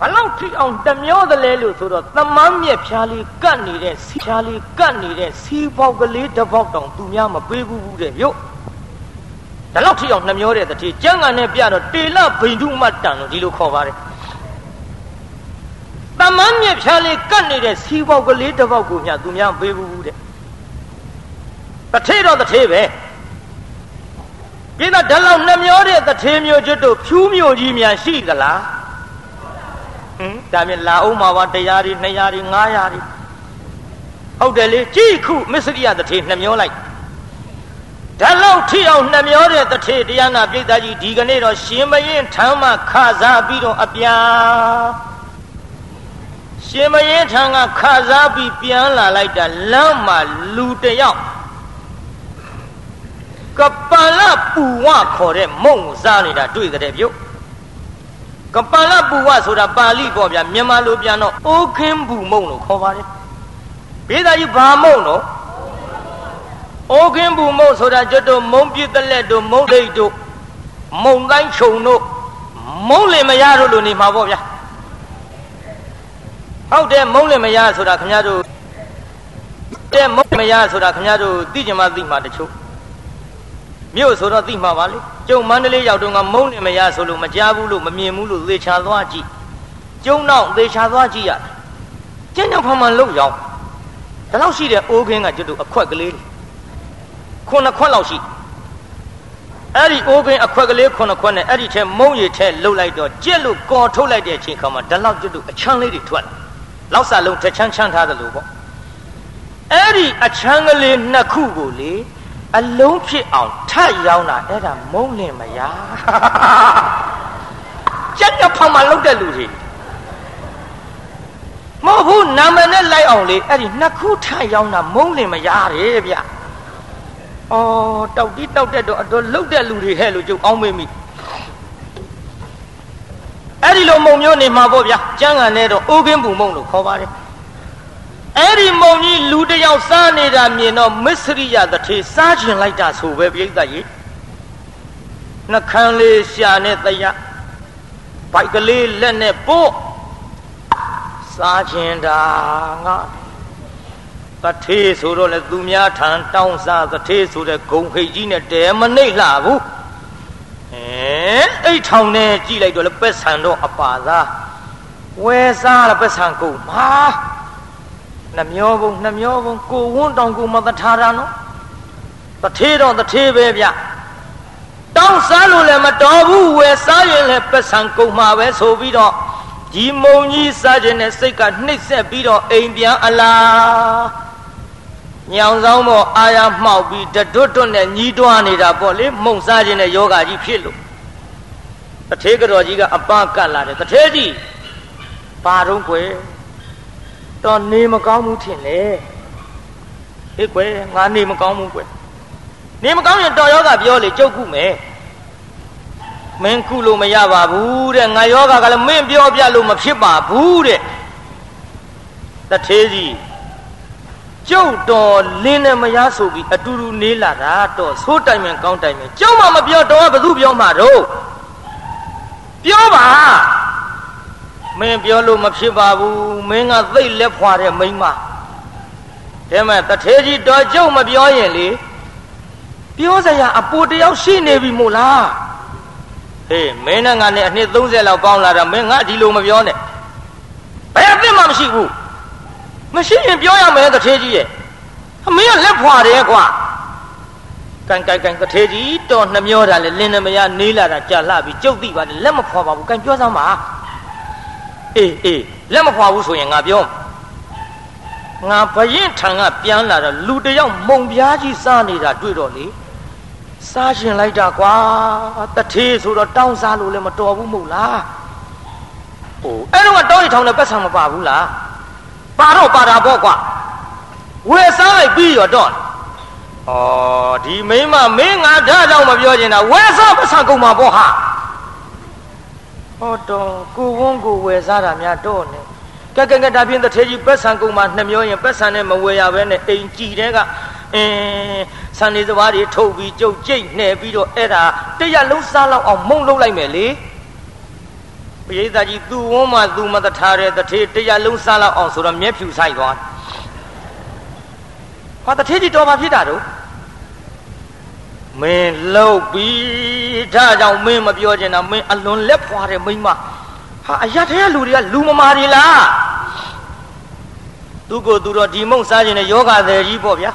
ဘလောက်ထိအောင်တမျောသလဲလို့ဆိုတော့သမမ်းမြက်ဖြားလေးကတ်နေတဲ့စီဖြားလေးကတ်နေတဲ့စီပေါက်ကလေးတစ်ပေါက်တောင်သူများမပေးဘူးဘူးတဲ့မြို့ဒါလောက်ထိအောင်နှမျောတဲ့တတိကျန်းကန်နဲ့ပြတော့တေလဘိန္ဓုမတ်တန်လို့ဒီလိုခေါ်ပါတယ်သမမ်းမြက်ဖြားလေးကတ်နေတဲ့စီပေါက်ကလေးတစ်ပေါက်ကိုမြသူများမပေးဘူးဘူးတဲ့တထေတော့တထေပဲပြည်သားဓလောက်နှမျောတဲ့တထေမျိုးကျွတ်တို့ဖြူးမျိုးကြီးများရှိသလားဟင် ဒါမြင်လာအောင်မှာပါတရားတွေ200တွေ900တွေဟုတ်တယ်လေကြည့်ခုမစ္စရိယတထေနှမျောလိုက်ဒါလောက်ထိအောင်နှမျောတဲ့တထေတရားနာပြိဿကြီးဒီကနေ့တော့ရှင်မရင်ထမ်းမှခစားပြီးတော့အပြာရှင်မရင်ထမ်းကခစားပြီးပြန်လာလိုက်တာလမ်းမှာလူတယောက်ကပလပူဝခေါ်တဲ့မုံကိုစားနေတာတွေ့ကြတယ်ပြုတ် ကပလပူဝဆိုတာပါဠိပေါ့ဗျာမြန်မာလိုပြန်တော့အိုးခင်းဘူးမုံလို့ခေါ်ပါတယ်ဘေးသားကြီးဘာမုံတော့အိုးခင်းဘူးမုံဆိုတာကျွတ်တို့မုံပြစ်တလက်တို့မုံဒိတ်တို့မုံတိုင်းခြုံတို့မုံလင်မရတို့လိုနေမှာပေါ့ဗျာဟုတ်တယ်မုံလင်မရဆိုတာခင်ဗျားတို့တဲ့မုံမရဆိုတာခင်ဗျားတို့သိကြမှာသိမှာတချို့ မြို့ဆိုတော့သိမှာပါလေကျုံမန္တလေးရောက်တော့ကမုံနေမရဆိုလို့မကြားဘူးလို့မမြင်ဘူးလို့သေချာသွားကြည့်ကျုံတော့သေချာသွားကြည့်ရတယ်ကျင်းကြောင်ဖန်မှန်လို့ရောက်ဒါလောက်ရှိတဲ့အိုးခင်းကကျွတ်တို့အခွက်ကလေးခုနှစ်ခွက်လောက်ရှိအဲ့ဒီအိုးခင်းအခွက်ကလေးခုနှစ်ခွက်နဲ့အဲ့ဒီထဲမုံရည်ထဲလှုပ်လိုက်တော့ကြက်လို့ကော်ထုတ်လိုက်တဲ့အချိန်ခါမှာဒါလောက်ကျွတ်တို့အချမ်းလေးတွေထွက်လောက်စားလုံးတစ်ချမ်းချမ်းထားတယ်လို့ပေါ့အဲ့ဒီအချမ်းကလေးနှစ်ခုကိုလေ အလုံးဖြစ်အောင်ထပ်ရောင်းတာအဲ့ဒါမုံလင်မရကြက်ညဖောင်မှာလောက်တဲ့လူတွေမဟုတ်ဘူးနာမည်နဲ့လိုက်အောင်လေအဲ့ဒီနှစ်ခုထပ်ရောင်းတာမုံလင်မရတယ်ဗျအော်တောက်တီးတောက်တဲ့တော့အတော်လောက်တဲ့လူတွေဟဲ့လို့ကျုပ်အောင်းမေးမိအဲ့ဒီလိုမုံမျိုးနေမှာပေါ့ဗျာကျန်းကန်နဲ့တော့အိုးကင်းပူမုံလို့ခေါ်ပါတယ် အဲ့ဒီမုံကြီးလူတယောက်စားနေတာမြင်တော့မစ္စရိယတထေစားကျင်လိုက်တာဆိုပဲပြိဿကြီးနှခမ်းလေးရှာနဲ့တရဘိုက်ကလေးလက်နဲ့ပို့စားကျင်တာငါတထေဆိုတော့လေသူများထံတောင်းစားတထေဆိုတဲ့ဂုံခိတ်ကြီးနဲ့တဲမနှိမ့်လှဘူးအဲအိတ်ထောင်နဲ့ကြည့်လိုက်တော့လေပက်ဆန်တော့အပါသားဝဲစားလားပက်ဆန်ကုန်မှာ နှမျောဘုံနှမျောဘုံကိုဝန်းတောင်ကိုမတထားတာနော်တထေးတော့တထေးပဲဗျတောင်းစားလို့လည်းမတော်ဘူးဝယ်စားရင်လည်းပတ်ဆံကုန်မှာပဲဆိုပြီးတော့ဒီမုံကြီးစားခြင်းနဲ့စိတ်ကနှိပ်ဆက်ပြီးတော့အိမ်ပြန်အလားညောင်ဆောင်ပေါ်အာရမှောက်ပြီးတတွတ်တွတ်နဲ့ညီးတွားနေတာပေါ့လေမုံစားခြင်းနဲ့ယောဂကြီးဖြစ်လို့တထေးကတော်ကြီးကအပကတ်လာတယ်တထေးကြီးဘာတော့ကွယ် တော့နေမကောင်းဘူးထင်လေဟေးကွယ်ငါနေမကောင်းဘူးကွယ်နေမကောင်းရင်တော်ယောဂပြောလေကြုတ်ခုမယ်မင်းခုလို့မရပါဘူးတဲ့ငါယောဂကလည်းမင်းပြောပြလို့မဖြစ်ပါဘူးတဲ့တထေးကြီးကျုပ်တော်လင်းနဲ့မရဆိုပြီးအတူတူနေလာတာတော့သိုးတိုင်မယ်ကောင်းတိုင်မယ်ကျုံမှမပြောတော့ဘယ်သူပြောမှာတော့ပြောပါ မင်းပြောလို့မဖြစ်ပါဘူးမင်းကသိတ်လက်ဖွာတဲ့မိန်းမဒါမဲ့တထေးကြီးတော်ကျုပ်မပြောရင်လေပြောစရာအပူတယောက်ရှိနေပြီမို့လားဟေးမင်းနဲ့ငါနဲ့အနှစ်30လောက်ပေါင်းလာတာမင်းငါဒီလိုမပြောနဲ့ဘယ်အသိမှမရှိဘူးမရှိရင်ပြောရမယ်တထေးကြီးရဲ့အမင်းကလက်ဖွာတယ်ကွာကန်ကန်ကန်တထေးကြီးတော်နှမျောတာလေလင်းနေမရနေလာတာကြာလှပြီကြုတ်သိပါလေလက်မဖွာပါဘူးကန်ပြောစမ်းပါ အေးအေးလက်မဖွာဘူးဆိုရင်ငါပြောငါဘရင်ထံကပြန်လာတော့လူတယောက်မုံပြားကြီးစားနေတာတွေ့တော့လေစားရှင်လိုက်တာကွာတထေးဆိုတော့တောင်းစားလို့လည်းမတော်ဘူးမို့လားဟိုအဲ့တော့တောင်းရထောင်းနဲ့ပတ်ဆံမပါဘူးလားပါတော့ပါတာပေါ့ကွာဝယ်စားလိုက်ပြီးရောတော့ဩဒီမိမမင်းငါဒါကြောင့်မပြောချင်တာဝယ်စားပတ်ဆံကုန်မှာပေါ့ဟာ ဟောတော့ကိုဝန်းကိုဝယ်စားတာများတော့နေကဲကဲကဲဒါဖြင့်တထေကြီးပတ်ဆံကုန်မှာနှမျောရင်ပတ်ဆံနဲ့မဝယ်ရဘဲနဲ့အိမ်ကြည်တဲ့ကအင်းဆန်နေစဘာတွေထုတ်ပြီးကြုတ်ကြိတ်နှဲပြီးတော့အဲ့ဒါတရက်လုံးစားလောက်အောင်မုံလုံးလိုက်မယ်လေပရိသတ်ကြီးသူ့ဝန်းမှာသူမတထားတဲ့တထေးတရားလုံးစားလောက်အောင်ဆိုတော့မျက်ဖြူဆိုင်သွားဟာတထေးကြီးတော်ပါဖြစ်တာတော့ မင်းလှုပ်ပြီးဒါကြောင့်မင်းမပြောချင်တာမင်းအလွန်လက်ဖွာတဲ့မိန်းမဟာအရထဲကလူတွေကလူမမာတွေလားသူကိုသူတော့ဒီမုံစားခြင်းနဲ့ယောဂသည်ကြီးပေါ့ဗျာ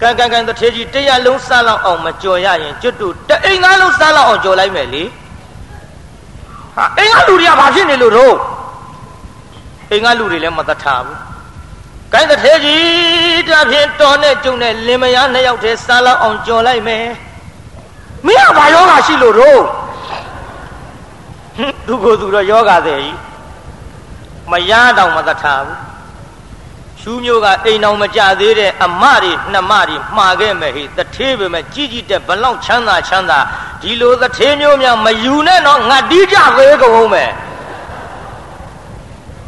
ကံကံကံတထေးကြီးတရားလုံးစားလောက်အောင်မကြော်ရရင်ကျွတ်တူတအိမ်သားလုံးစားလောက်အောင်ကြော်လိုက်မယ်လေဟာအိမ်ကလူတွေကဘာဖြစ်နေလို့တော့အိမ်ကလူတွေလည်းမတတ်ထားဘူး ကိုင်းတထေးကြီးတဖြင့်တော်နဲ့ကျုံနဲ့လင်မယားနှစ်ယောက်တည်းစားလောက်အောင်ကြော်လိုက်မယ်မင်းကဘာယောဂရှိလို့တော့သူကိုသူတော့ယောဂတဲ့ကြီးမရတော့မတတ်ထားဘူးရှူးမျိုးကအိမ်အောင်မကြသေးတဲ့အမတွေနှမတွေမှားခဲ့မယ်ဟိတထေးပဲမဲ့ကြီးကြီးတဲ့ဘလောက်ချမ်းသာချမ်းသာဒီလိုတထေးမျိုးများမယူနဲ့တော့ငါတီးကြသေးကုန်မယ်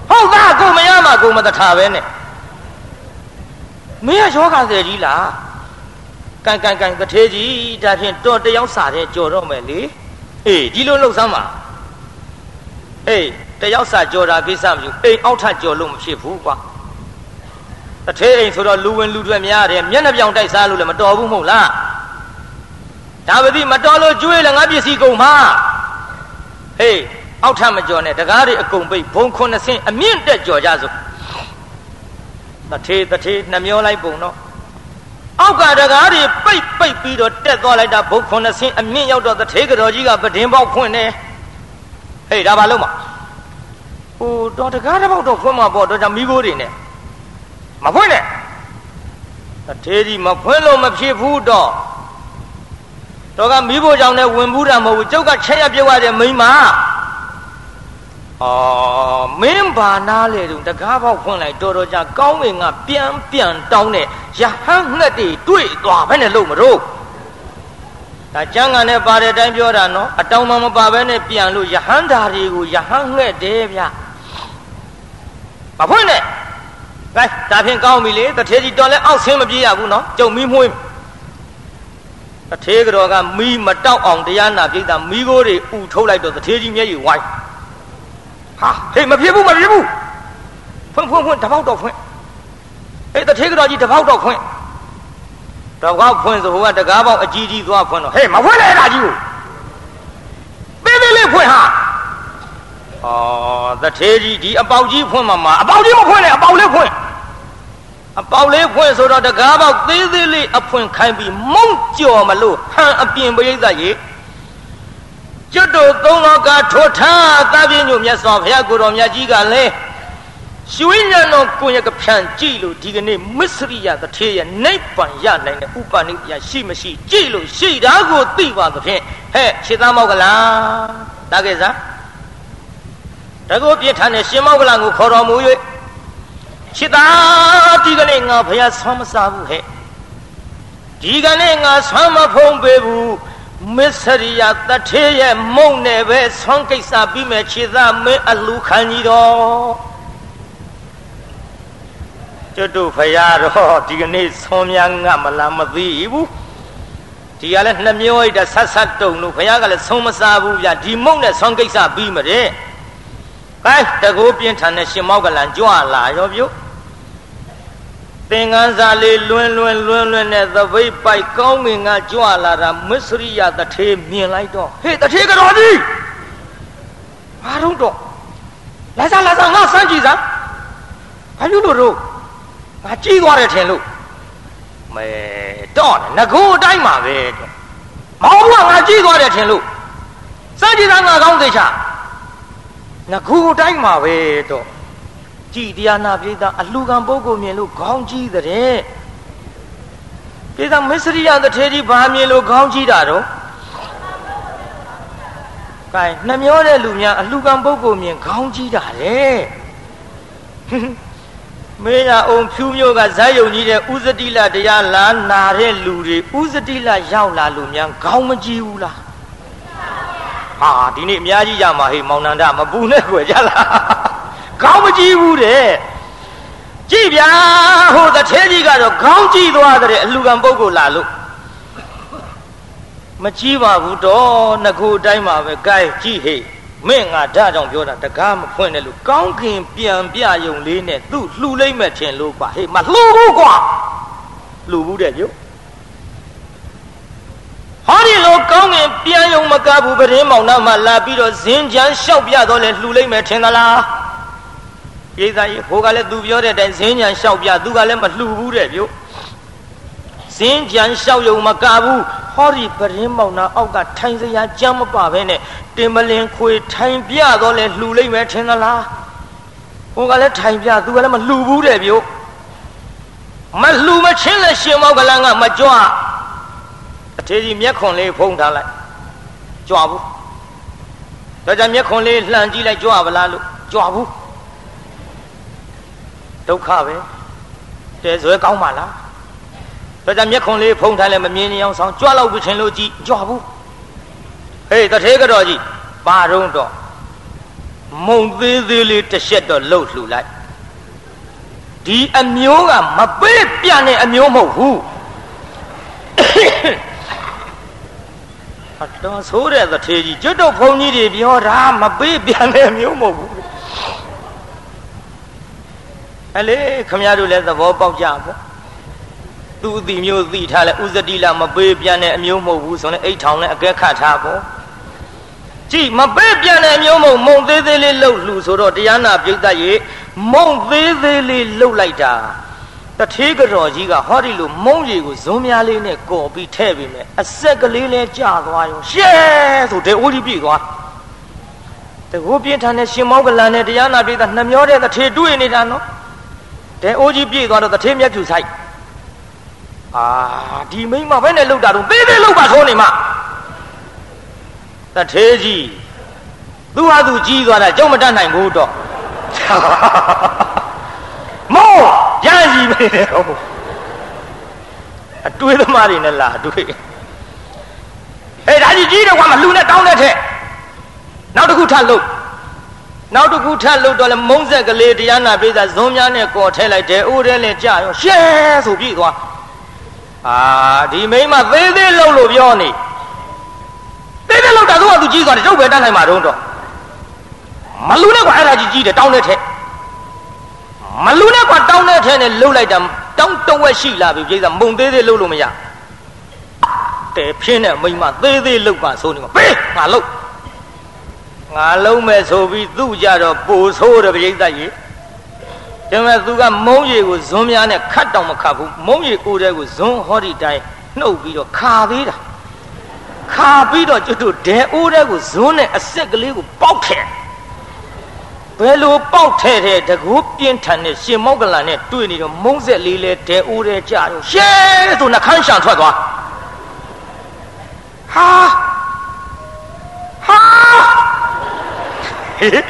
ဟုတ်သားကိုမရမှာကိုမတထားပဲနဲ့ မင်းကယောဂသည်ကြီးလားကန်ကန်ကန်တထေးကြီးဒါဖြင့်တော်တယောက်စာတဲ့ကြော်တော့မယ်လေအေးဒီလိုလှုပ်ဆမ်းပါအေးတယောက်စာကြော်တာကိစ္စမယူအိမ်အောက်ထကြော်လို့မဖြစ်ဘူးကွာတထေးအိမ်ဆိုတော့လူဝင်လူတွေများတယ်မျက်နှာပြောင်တိုက်စားလို့လည်းမတော်ဘူးမဟုတ်လားဒါပတိမတော်လို့ကျွေးလည်းငါပစ္စည်းကုန်မှာဟေးအောက်ထမကြော်နဲ့တကားတွေအကုန်ပိတ်ဘုံခုနှစ်ဆင်းအမြင့်တက်ကြော်ကြစို့ တထေးတထေးနှမျောလိုက်ပုံတော့အောက်ကတကားတွေပိတ်ပိတ်ပြီးတော့တက်သွားလိုက်တာဘုံခုနှစ်ဆင်းအမြင့်ရောက်တော့တထေးကတော်ကြီးကပဒင်းပေါက်ဖွင့်နေဟေးဒါဘာလို့မဟိုတော့တကားတစ်ပေါက်တော့ဖွင့်မှာပေါ့တော့ကြောင့်မိဖို့တွေနဲ့မဖွင့်နဲ့တထေးကြီးမဖွင့်လို့မဖြစ်ဘူးတော့တော့ကမိဖို့ကြောင့်လည်းဝင်ဘူးတာမဟုတ်ဘူးကျုပ်ကချက်ရပြုတ်ရတဲ့မိန်းမ အော်မင်းဘာနာလေတုံတကားပေါက်ဖွင့်လိုက်တော်တော်ကြာကောင်းဝင်ကပြန်ပြန်တောင်းတဲ့ရဟန်းငှက်တွေတွေ့သွားဘဲနဲ့လို့မလို့ဒါကျမ်းဂန်နဲ့ပါတဲ့အတိုင်းပြောတာနော်အတောင်မှမပါဘဲနဲ့ပြန်လို့ယဟန္တာတွေကိုယဟန်းငှက်တယ်ဗျမဖွင့်နဲ့ကဲဒါဖြင့်ကောင်းပြီလေတထေးကြီးတော်လဲအောက်ဆင်းမပြေးရဘူးနော်ကျုံမီးမွှေးတထေးကြောကမီးမတောက်အောင်တရားနာပြိတ္တာမီးကိုတွေဥထုတ်လိုက်တော့တထေးကြီးမျက်ရည်ဝိုင်း ဟာဟေးမဖြစ်ဘူးမဖြစ်ဘူးဖွင့်ဖွင့်ဖွင့်တပေါက်တော့ဖွင့်ဟေးတထေးကြောကြီးတပေါက်တော့ဖွင့်တပေါက်ဖွင့်ဆိုဟိုကတကားပေါက်အကြီးကြီးသွားဖွင့်တော့ဟေးမဖွင့်နဲ့အဲ့ဒါကြီးကိုပေးပေးလေးဖွင့်ဟာအော်တထေးကြီးဒီအပေါက်ကြီးဖွင့်မှာမှာအပေါက်ကြီးမဖွင့်နဲ့အပေါက်လေးဖွင့်အပေါက်လေးဖွင့်ဆိုတော့တကားပေါက်သေးသေးလေးအဖွင့်ခိုင်းပြီးမုံကြော်မလို့ဟန်အပြင်ပရိသတ်ရေ ကျွတ်တို့သုံးလောကထိုထားသဗ္ဗညုမြတ်စွာဘုရားကိုတော်မြတ်ကြီးကလည်းရွှေညံတော်ကိုရကဖြန့်ကြည့်လို့ဒီကနေ့မစ္စရိယတထေးရဲ့နိဗ္ဗာန်ရနိုင်တဲ့ဥပနိယရှိမရှိကြည့်လို့ရှိတာကိုသိပါသဖြင့်ဟဲ့ခြေသားမောက်ကလားတားခဲ့စားတကုပြစ်ထန်တဲ့ရှင်မောက်ကလကိုခေါ်တော်မူ၍ချစ်သားဒီကနေ့ငါဘုရားဆွမ်းမစားဘူးဟဲ့ဒီကနေ့ငါဆွမ်းမဖုံးပေးဘူး မစ္စရိယတထေးရဲ့မုံနဲ့ပဲဆွမ်းကိစ္စပြီးမဲ့ခြေသားမင်းအလူခံကြီးတော်ကျွတ်တို့ဖရာတော့ဒီကနေ့ဆွမ်းများငတ်မလားမသိဘူးဒီကလည်းနှမျောလိုက်တာဆတ်ဆတ်တုံလို့ဘုရားကလည်းဆုံးမစားဘူးဗျဒီမုံနဲ့ဆွမ်းကိစ္စပြီးမတဲ့ကဲတကူပြင်းထန်တဲ့ရှင်မောက်ကလန်ကြွလာရောပြုတ် သင်္ကန်းစာလေးလွန်းလွန်းလွန်းလွန်းနဲ့သပိတ်ပိုက်ကောင်းငင်ကကြွလာတာမစ္စရိယတထေးမြင်လိုက်တော့ဟေးတထေးကတော်ကြီးဘာတော့တော့လာစားလာစားငါစမ်းကြည့်စမ်းဘာလို့လို့တော့ငါကြည့်သွားတယ်ထင်လို့မဲတော့ငကိုအတိုင်းမှာပဲမောင်ကငါကြည့်သွားတယ်ထင်လို့စမ်းကြည့်စမ်းငါကောင်းသေးချာငခုတိုင်းမှာပဲတော့ ကြည်တရားနာပိဿအလှခံပုဂ္ဂိုလ်မြင်လို့ခေါင်းကြီးတဲ့ပိဿမစ္စရိယတထေကြီးဘာမြင်လို့ခေါင်းကြီးတာတော့ကဲနှမျောတဲ့လူများအလှခံပုဂ္ဂိုလ်မြင်ခေါင်းကြီးတာတဲ့မေးရအောင်ဖြူမျိုးကဇာတ်ယုံကြီးတဲ့ဥဇတိလတရားလာနာတဲ့လူတွေဥဇတိလရောက်လာလို့များခေါင်းမကြီးဘူးလားဟာဒီနေ့အများကြီးရမှာဟေးမောင်နန္ဒမပူနဲ့ခွယ်ကြလား ခေါင်းမကြည့်ဘူးတဲ့ကြည့်ဗျာဟိုတထဲကြီးကတော့ခေါင်းကြည့်သွားတဲ့အလှကံပုဂ္ဂိုလ်လာလို့မကြည့်ပါဘူးတော့ငခုအတိုင်းမှာပဲ gain ကြည့်ဟေ့မင်းငါဒါကြောင့်ပြောတာတကားမဖွင့်တယ်လို့ကောင်းခင်ပြန်ပြယုံလေးနဲ့သူ့လှူလိုက်မဲ့ထင်လို့ကွာဟေးမလှူဘူးကွာလှူဘူးတဲ့ပြုဟောဒီလိုကောင်းခင်ပြန်ယုံမကားဘူးပရင်းမောင်နှမလာပြီးတော့ဇင်းချမ်းလျှောက်ပြတော့လဲလှူလိုက်မဲ့ထင်သလား ပြေးသားကြီးဟိုကလည်းသူပြောတဲ့အတိုင်းဇင်းချမ်းလျှောက်ပြသူကလည်းမလှူဘူးတဲ့ပြုဇင်းချမ်းလျှောက်ယုံမကားဘူးဟောဒီပရင်းမောင်နှအောက်ကထိုင်စရာကြမ်းမပါဘဲနဲ့တင်မလင်ခွေထိုင်ပြတော့လဲလှူလိုက်မယ်ထင်သလားဟိုကလည်းထိုင်ပြသူကလည်းမလှူဘူးတဲ့ပြုမလှူမချင်းလဲရှင်မောက်ကလန်ကမကြွအထေကြီးမျက်ခွန်လေးဖုံးထားလိုက်ကြွဘူးဒါကြောင့်မျက်ခွန်လေးလှန်ကြည့်လိုက်ကြွပါလားလို့ကြွဘူး ဒုက္ခပဲတဲဇွဲကောင်းပါလားဒါကြောင့်မျက်ခွန်လေးဖုံးထားလဲမမြင်နေအောင်ဆောင်ကြွလောက်ပြီးချင်းလို့ကြည့်ကြွဘူးဟေးတထေးကတော်ကြီးပါတော့တော့မုံသေးသေးလေးတစ်ချက်တော့လှုပ်လှူလိုက်ဒီအမျိုးကမပေးပြတဲ့အမျိုးမဟုတ်ဘူးအတော်ဆိုးတဲ့တထေးကြီးကျွတ်တော့ဘုန်းကြီးတွေပြောတာမပေးပြတဲ့အမျိုးမဟုတ်ဘူး အလေခမရတို့လည်းသဘောပေါက်ကြပေါ့သူအတိမျိုးသိထားလဲဥဇတိလမပေးပြတဲ့အမျိုးမဟုတ်ဘူးဆိုရင်အိတ်ထောင်နဲ့အကဲခတ်ထားပေါ့ကြည့်မပေးပြတဲ့အမျိုးမဟုတ်မုံသေးသေးလေးလှုပ်လှူဆိုတော့တရားနာပြိတ္တရေမုံသေးသေးလေးလှုပ်လိုက်တာတထေးကတော်ကြီးကဟောဒီလိုမုံရီကိုဇွန်းများလေးနဲ့ကော်ပြီးထဲ့ပြီးမယ်အဆက်ကလေးလဲကြာသွားရောရှဲဆိုတဲ့အိုးကြီးပြေသွားတကူပြင်းထန်တဲ့ရှင်မောင်းကလန်နဲ့တရားနာပြိတ္တနှမျောတဲ့တထေးတွေ့နေတာနော် တဲ့အိုးကြီးပြေသွားတော့တထေးမျက်ဖြူဆိုင်အာဒီမိမဘယ်နဲ့လှုပ်တာတော့သေးသေးလှုပ်ပါဆိုနေမှာတထေးကြီးသူဟာသူကြီးသွားတာကြောက်မတတ်နိုင်ဘူးတော့မောရန်ကြီးပဲဟုတ်အတွေးသမားတွေနဲ့လာအတွေးဟဲ့ဒါကြီးကြီးတော့ကွာမလှူနဲ့တောင်းတဲ့ထက်နောက်တစ်ခုထပ်လှုပ် နောက်တစ်ခုထပ်လှုပ်တော့လဲမုံဆက်ကလေးတရားနာပြေးတာဇုံများနဲ့ကော်ထဲလိုက်တယ်အိုးထဲလဲကြာရောရှဲဆိုပြေးသွားအာဒီမိမသေးသေးလှုပ်လို့ပြောနေသေးသေးလှုပ်တာသူကသူကြီးသွားတယ်ကျုပ်ပဲတတ်နိုင်မှာတော့တော့မလူနဲ့ကွာအဲ့ဒါကြီးကြီးတယ်တောင်းတဲ့ထက်မလူနဲ့ကွာတောင်းတဲ့ထက်နဲ့လှုပ်လိုက်တာတောင်းတဝက်ရှိလာပြီပြိဿမုံသေးသေးလှုပ်လို့မရတဲဖြင်းတဲ့မိမသေးသေးလှုပ်ပါဆိုနေမှာပေးငါလှုပ် ငါလုံးမဲ့ဆိုပြီးသူ့ကြတော့ပိုဆိုးတယ်ပြိဿကြီးဒါပေမဲ့သူကမုံရီကိုဇွန်းများနဲ့ခတ်တောင်မခတ်ဘူးမုံရီကိုတဲ့ကိုဇွန်းဟောဒီတိုင်းနှုတ်ပြီးတော့ခါသေးတာခါပြီးတော့ကျွတ်တို့ဒဲအိုးတဲ့ကိုဇွန်းနဲ့အစ်စ်ကလေးကိုပေါက်ခဲ့ဘယ်လိုပေါက်ထဲတဲ့တကူပြင်းထန်တဲ့ရှင်မောက်ကလန်နဲ့တွေ့နေတော့မုံဆက်လေးလဲဒဲအိုးတဲ့ကြတော့ရှဲဆိုနှခမ်းရှံထွက်သွားဟာဟာ ဟေးအဲ့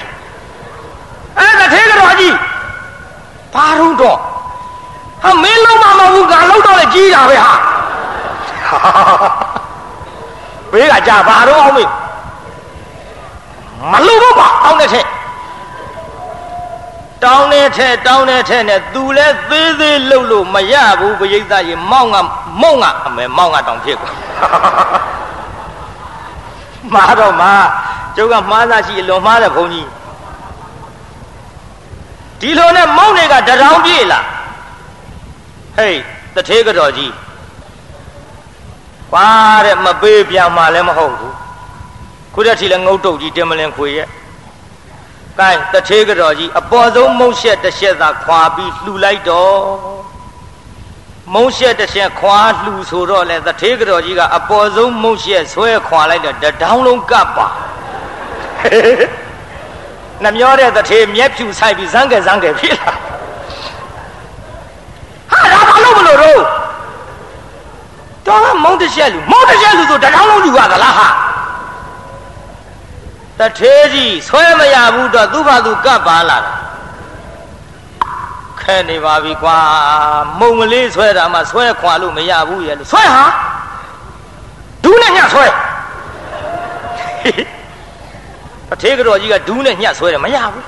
ဒါသေးကြတော့ကြီးဘာတော့တော့ဟာမင်းလုံးမမဟုတ်ငါလုံးတော့လေကြီးတာပဲဟာဘေးကကြာဘာတော့အောင်မေမလို့တော့ပါတောင်းတဲ့ထက်တောင်းတဲ့ထက်တောင်းတဲ့ထက်နဲ့သူလဲသေးသေးလှုပ်လို့မရဘူးပရိသတ်ရေမောင်းကမုံကအမေမောင်းကတောင်ဖြစ်ကွာမာတော့မာ ကျုပ်ကမှားသားရှိအလွန်မှားတဲ့ဘုန်းကြီးဒီလိုနဲ့မုံတွေကတရောင်ပြေးလာဟေးတထေးကတော်ကြီးပါတဲ့မပေးပြန်မှလည်းမဟုတ်ဘူးခုတည်းထီလည်းငုတ်တုတ်ကြီးတင်မလင်ခွေရဲ့ကိုင်းတထေးကတော်ကြီးအပေါ်ဆုံးမုံရှက်တစ်ချက်သာခွာပြီးလှူလိုက်တော့မုံရှက်တစ်ချက်ခွာလှူဆိုတော့လေတထေးကတော်ကြီးကအပေါ်ဆုံးမုံရှက်ဆွဲခွာလိုက်တော့တဒေါင်းလုံးကပ်ပါ နှမျောတဲ့တထေမျက်ဖြူဆိုင်ပြီးဇန်းကဲဇန်းကဲဖြစ်လာဟာဒါဘာလို့မလို့တော့တော့မုံတရှက်လူမုံတရှက်လူဆိုတထောင်းလုံးယူရသလားဟာတထေကြီးဆွဲမရဘူးတော့သူ့ဘာသူကပ်ပါလာတာခဲနေပါပြီကွာမုံမလေးဆွဲတာမှဆွဲခွာလို့မရဘူးရဲ့လို့ဆွဲဟာဒူးနဲ့ညဆွဲ အထေးကတော်ကြီးကဒူးနဲ့ညှက်ဆွဲတယ်မရဘူး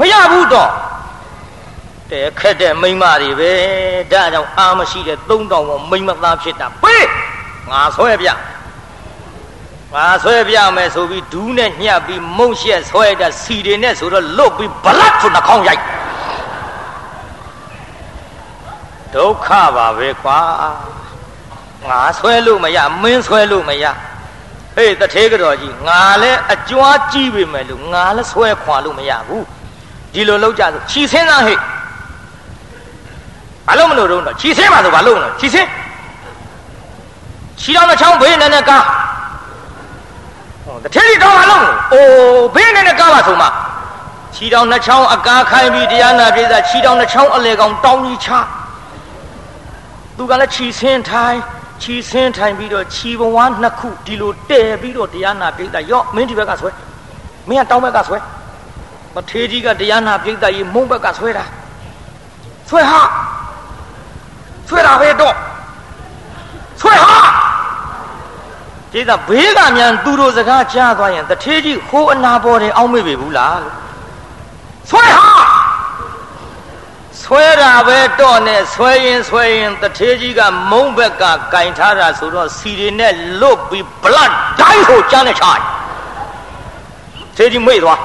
မရဘူးတော့တဲ့ခက်တဲ့မိမတွေပဲဒါကြောင့်အာမရှိတဲ့သုံးတောင်ပေါ်မိမသားဖြစ်တာပေးငါဆွဲပြငါဆွဲပြမယ်ဆိုပြီးဒူးနဲ့ညှပ်ပြီးမုံရှက်ဆွဲတာစီတွေနဲ့ဆိုတော့လွတ်ပြီးဘလတ်ဆိုနှာခေါင်းရိုက်ဒုက္ခပါပဲကွာငါဆွဲလို့မရမင်းဆွဲလို့မရ ဟေးတထေးကြော်ကြီးငါလည်းအကြွားကြီးပြီမယ်လို့ငါလည်းဆွဲခွာလို့မရဘူးဒီလိုလောက်ကြဆိုခြီစင်းသားဟဲ့ဘာလို့မလို့တော့ခြီစင်းပါဆိုဘာလို့မလို့ခြီစင်းခြီတော်နှချောင်းဘေးနဲ့နဲ့ကားတထေးကြီးတော့ဘာလို့အိုးဘေးနဲ့နဲ့ကားပါဆိုမှခြီတော်နှချောင်းအကားခိုင်းပြီးတရားနာပြေးတာခြီတော်နှချောင်းအလေကောင်တောင်းကြီးချသူကလည်းခြီစင်းထိုင် ခြီဆင်းထိုင်ပြီးတော့ခြီဘဝနှစ်ခုဒီလိုတဲပြီးတော့တရားနာပိဋကရော့မင်းဒီဘက်ကဆွဲမင်းကတောင်းဘက်ကဆွဲမထေးကြီးကတရားနာပိဋကကြီးမုံဘက်ကဆွဲတာဆွဲဟာဆွဲတာပဲတော့ဆွဲဟာဒီကဘေးကမြန်သူတို့စကားကြားသွားရင်တထေးကြီးဟိုးအနာပေါ်တယ်အောင်းမေ့ပြီဘူးလားဆွဲဟာ ဆွဲတာပဲတော့နဲ့ဆွဲရင်ဆွဲရင်တထေးကြီးကမုံဘက်ကကင်ထားတာဆိုတော့စီတွေနဲ့လွတ်ပြီးဘလတ်ဒိုင်းကိုကျန်းနဲ့ချာထေးကြီးမေ့သွား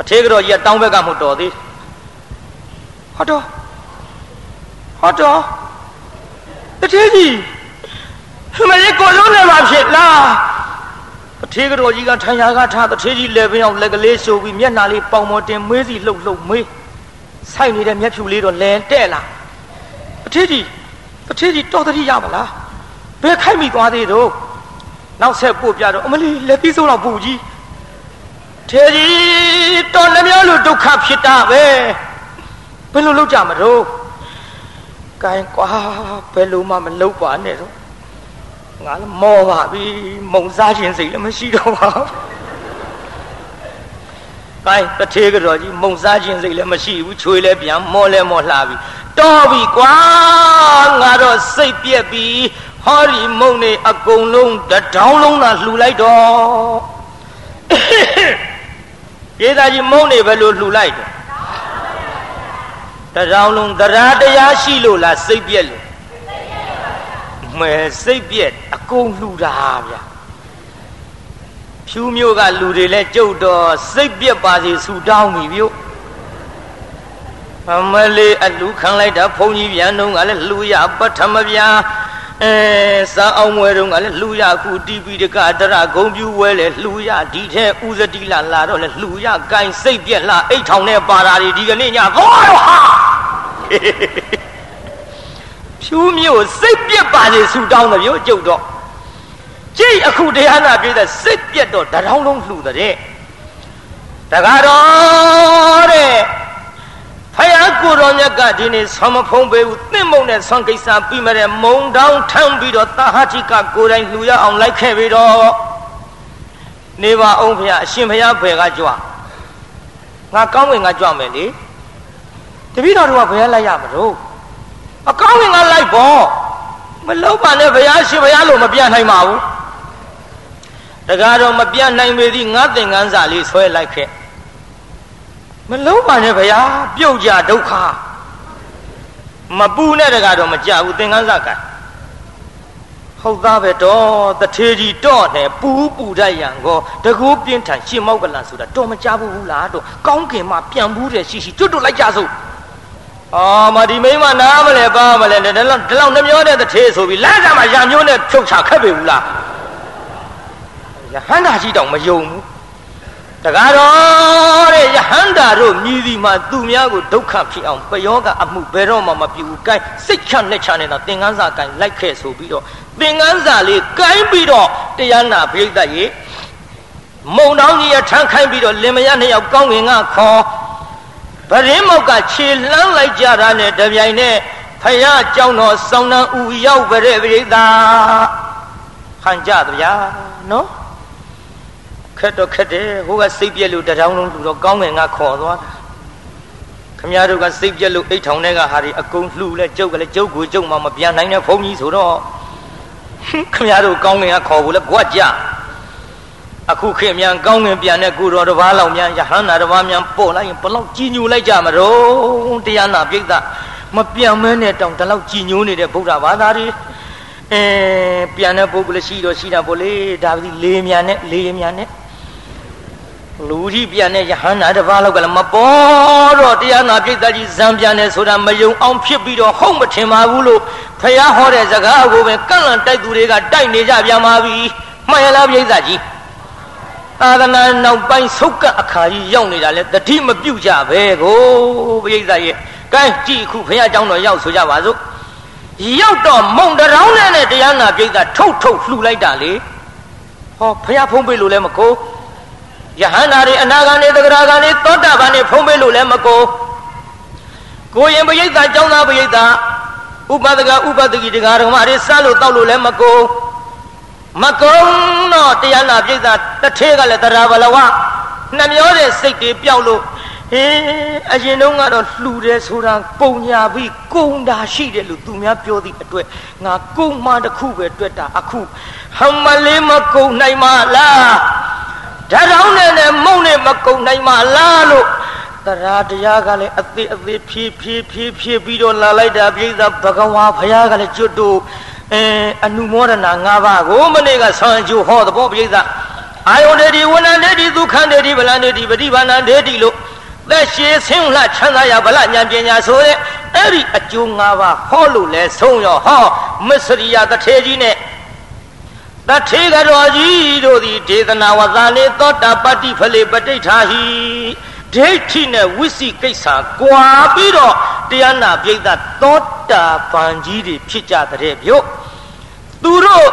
အထေးကတော့ကြီးတောင်းဘက်ကမှတော်သေးဟုတ်တော့ဟုတ်တော့တထေးကြီးမလေးကိုလုံးနေမှာဖြစ်လားတထေးကတော့ကြီးကထိုင်ရာကထားတထေးကြီးလက်ပင်အောင်လက်ကလေးရှိုးပြီးမျက်နှာလေးပေါင်ပေါ်တင်မေးစီလှုပ်လှုပ်မေး ဆိုင်နေတဲ့မျက်ဖြူလေးတော့လဲတဲ့လားအထေးကြီးအထေးကြီးတော်တတိရပါလားဘယ်ခိုက်မိသွားသေးတော့နောက်ဆက်ပို့ပြတော့အမလီလက်ပြီးစိုးတော့ပူကြီးထေကြီးတော်နှမျိုးလိုဒုက္ခဖြစ်တာပဲဘယ်လိုလုပ်ကြမလို့ကဲကွာဘယ်လိုမှမလုပ်ပါနဲ့တော့ငါလည်းမောပါပြီမုံစားခြင်းစိတ်လည်းမရှိတော့ပါဘူး ကိုင်းတထေးကတော်ကြီးမုံစားခြင်းစိတ်လည်းမရှိဘူးချွေလည်းပြန်မောလည်းမောလှပြီတော်ပြီကွာငါတော့စိတ်ပြက်ပြီဟောဒီမုံနေအကုန်လုံးတထောင်းလုံးသာလှူလိုက်တော့ပြေးသားကြီးမုံနေဘယ်လိုလှူလိုက်တော့တထောင်းလုံးတရားတရားရှိလို့လားစိတ်ပြက်လို့မဲစိတ်ပြက်အကုန်လှူတာဗျာ ဖြူမျိုးကလူတွေလဲကြုတ်တော့စိတ်ပြက်ပါစေဆူတောင်းပြီဗျို့အမလေးအလူခံလိုက်တာဘုန်းကြီးပြန်တော့ကလည်းလူရပထမဗျာအဲစာအောင်ဝဲတော့ကလည်းလူရခုတီပီတကတရဂုံပြူဝဲလေလူရဒီထဲဥဇတိလာလာတော့လေလူရဂိုင်းစိတ်ပြက်လာအိတ်ထောင်နဲ့ပါတာတွေဒီကနေ့ညသွားတော့ဟာဖြူမျိုးစိတ်ပြက်ပါစေဆူတောင်းတယ်ဗျို့ကြုတ်တော့ ကြိတ်အခုတရားနာပြည့်တဲ့စိတ်ပြက်တော့တရောင်းလုံးလှူတဲ့တကားတော့တဲ့ဖယားကိုတော်မြတ်ကဒီနေ့ဆွမ်းမဖုံးပေးဘူးသင့်မုံတဲ့ဆွမ်းကိစ္စပြီးမတဲ့မုံတောင်းထမ်းပြီးတော့တာဟတိကကိုယ်တိုင်လှူရအောင်လိုက်ခဲ့ပြီးတော့နေပါအောင်ဖယားအရှင်ဖယားဘယ်ကကြွငါကောင်းဝင်ကကြွမယ်လေတပည့်တော်တို့ကဘယ်လိုက်ရမလို့အကောင်းဝင်ကလိုက်ပေါ့မလုံးပါနဲ့ဘုရားရှင်ဘုရားလို့မပြနိုင်ပါဘူးတ ကားတော့မပြနိုင်ပေသည်ငါသင်္ကန်းစာလေးဆွဲလိုက်ခဲ့မလုံးပါနဲ့ဗျာပြုတ်ကြဒုက္ခမပူနဲ့တကားတော့မကြဘူးသင်္ကန်းစာကဟုတ်သားပဲတော့တထေးကြီးတော့နဲ့ပူပူတတ်ရန်ကောတကူပြင်းထန်ရှင်းမောက်ကလန်ဆိုတာတော့မကြဘူးလားတော့ကောင်းကင်မှာပြန်ဘူးတဲ့ရှိရှိတွတ်တွတ်လိုက်ကြစို့အော်မဒီမိမနားမလဲပါမလဲဒီလောက်ဒီလောက်နှမျောတဲ့တထေးဆိုပြီးလမ်းစားမှာရံမျိုးနဲ့ဖြုတ်ချခက်ပြီဘူးလား ယဟန္တာကြီးတောင်မယုံဘူးတကားတော့တဲ့ယဟန္တာတို့မြည်ဒီမှာသူများကိုဒုက္ခဖြစ်အောင်ပယောကအမှုဘယ်တော့မှမပြုဘူး။ကိုင်းစိတ်ချလက်ချနဲ့တော့သင်္ကန်းစာကိုင်းလိုက်ခဲ့ဆိုပြီးတော့သင်္ကန်းစာလေးကိုင်းပြီးတော့တရားနာပြိဿရေမုံတောင်းကြီးရထမ်းခိုင်းပြီးတော့လင်မယားနှစ်ယောက်ကောင်းငင်ကခေါ်ဗရင်မောက်ကခြေလှမ်းလိုက်ကြတာနဲ့တပြိုင်နဲ့ဖယားကြောင်းတော်စောင်းနှံဥရောက်ကြတဲ့ပြိဿဟန်ကြသဗျာနော် ခက်တော့ခက်တယ်ဟိုကစိတ်ပြက်လို့တထောင်လုံးလူတော့ကောင်းငင်ကခေါ်သွားတာခမည်းတော်ကစိတ်ပြက်လို့အိတ်ထောင်ထဲကဟာဒီအကုန်လှူလဲကျုပ်ကလည်းကျုပ်ကိုကျုပ်မှမပြန်နိုင်တဲ့ဘုန်းကြီးဆိုတော့ခမည်းတော်ကောင်းငင်ကခေါ်ဘူးလဲကွက်ကြအခုခေတ်မြန်ကောင်းငင်ပြန်တဲ့ကိုတော်တစ်ပါးလောက်မြန်ယဟန္တာတစ်ပါးမြန်ပို့လိုက်ရင်ဘလောက်ကြီးညိုလိုက်ကြမလို့တရားနာပြိဿမပြန်မဲနဲ့တောင်ဒီလောက်ကြီးညိုနေတဲ့ဗုဒ္ဓဘာသာတွေအဲပြန်တဲ့ပုဂ္ဂိုလ်ရှိတော့ရှိတာပေါ့လေဒါပြီးလေးမြန်နဲ့လေးမြန်နဲ့ လူကြီးပြန်တဲ့ယဟန္တာတစ်ပါးလောက်ကလည်းမပေါ်တော့တရားနာပြိတ္တကြီးဇံပြန်တယ်ဆိုတာမယုံအောင်ဖြစ်ပြီးတော့ဟုတ်မထင်ပါဘူးလို့ဖះဟောတဲ့စကားကိုပဲကန့်လန့်တိုက်သူတွေကတိုက်နေကြပြန်ပါပြီမှန်ရလားပြိတ္တကြီးသာသနာနောက်ပိုင်းဆုတ်ကအခါကြီးရောက်နေတာလဲတတိမပြုတ်ကြပဲကိုပြိတ္တရဲ့ကဲကြည့်ခုဖះเจ้าတော်ရောက်ဆိုကြပါစို့ရောက်တော့မုံတရောင်းနဲ့တရားနာပြိတ္တထုတ်ထုတ်လှူလိုက်တာလေဟောဖះဖုံးပေးလို့လဲမကို ယဟန္တာတွေအနာဂံတွေသဂရာဂံတွေသောတာပန်တွေဖုံးပေးလို့လည်းမကိုကိုရင်ပရိသတ်ကျောင်းသားပရိသတ်ဥပဒကဥပဒကိတရားဓမ္မတွေစလို့တောက်လို့လည်းမကိုမကုံတော့တရားနာပြိဿတထေးကလည်းတရားဘလဝနှမျောတဲ့စိတ်တွေပျောက်လို့ဟေးအရင်တုန်းကတော့လှူတယ်ဆိုတာပုံညာပြီးကုံတာရှိတယ်လို့သူများပြောသည့်အတွက်ငါကုံမတစ်ခုပဲတွေ့တာအခုဟမလေးမကုံနိုင်မလား ဓာတ်ရောင်းနဲ့နဲ့မုံနဲ့မကုံနိုင်မှလားလို့တရားတရားကလည်းအသေးအသေးဖြည်းဖြည်းဖြည်းဖြည်းပြီးတော့လာလိုက်တာပြိဿဘဂဝါဘုရားကလည်းကျွတ်တို့အဲအနုမောဒနာ၅ပါးကိုမနေ့ကဆွမ်းကြိုဟောသဘောပြိဿအာယုန်တေဒီဝဏ္ဏတေဒီဒုက္ခတေဒီဗလန်တေဒီပฏิဘာနာတေဒီလို့သက်ရှိဆင်းလှချမ်းသာရဗလဉာဏ်ပညာဆိုတဲ့အဲ့ဒီအကျိုး၅ပါးဟောလို့လဲဆုံးရောဟောမစ္စရိယတထေကြီးနဲ့ တထေကတော်ကြီးတို့သည်ဒေသနာဝဇာလေသောတာပတ္တိဖလေပဋိဋ္ဌာဟိဒိဋ္ဌိနဲ့ဝိသိကိစ္စကွာပြီးတော့တရားနာပိဋကသောတာပန်ကြီးတွေဖြစ်ကြတဲ့ဗျို့သူတို့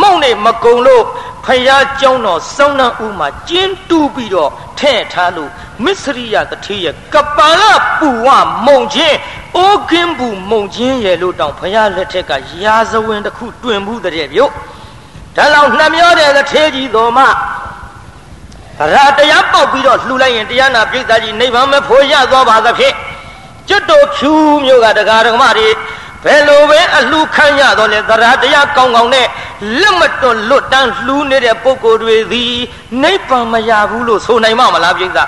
မုံနေမကုံလို့ဖယားကျောင်းတော်စောင်းနှံဥမှာကျင်းတူးပြီးတော့ထဲ့ထားလို့မစ္စရိယတထေရကပန်ကပူဝမုံချင်းအိုးကင်းဘူးမုံချင်းရဲ့လို့တောင်ဖယားလက်ထက်ကရာဇဝင်တစ်ခုတွင်မှုတဲ့ဗျို့ ဒါလောက်နှမျောတဲ့တထေကြီးတော်မှရာတရားပေါက်ပြီးတော့လှူလိုက်ရင်တရားနာပြိဿကြီးနိဗ္ဗာန်မဖို့ရသွားပါသဖြင့်ကျွတ်တော်ဖြူမျိုးကတရားဓမ္မတွေဘယ်လိုပဲအလှခံရတော့လဲသရတရားကောင်းကောင်းနဲ့လက်မတွန့်လွတ်တန်းလှူနေတဲ့ပုဂ္ဂိုလ်တွေသည်နိဗ္ဗာန်မရဘူးလို့ဆိုနိုင်မှာမလားပြိဿ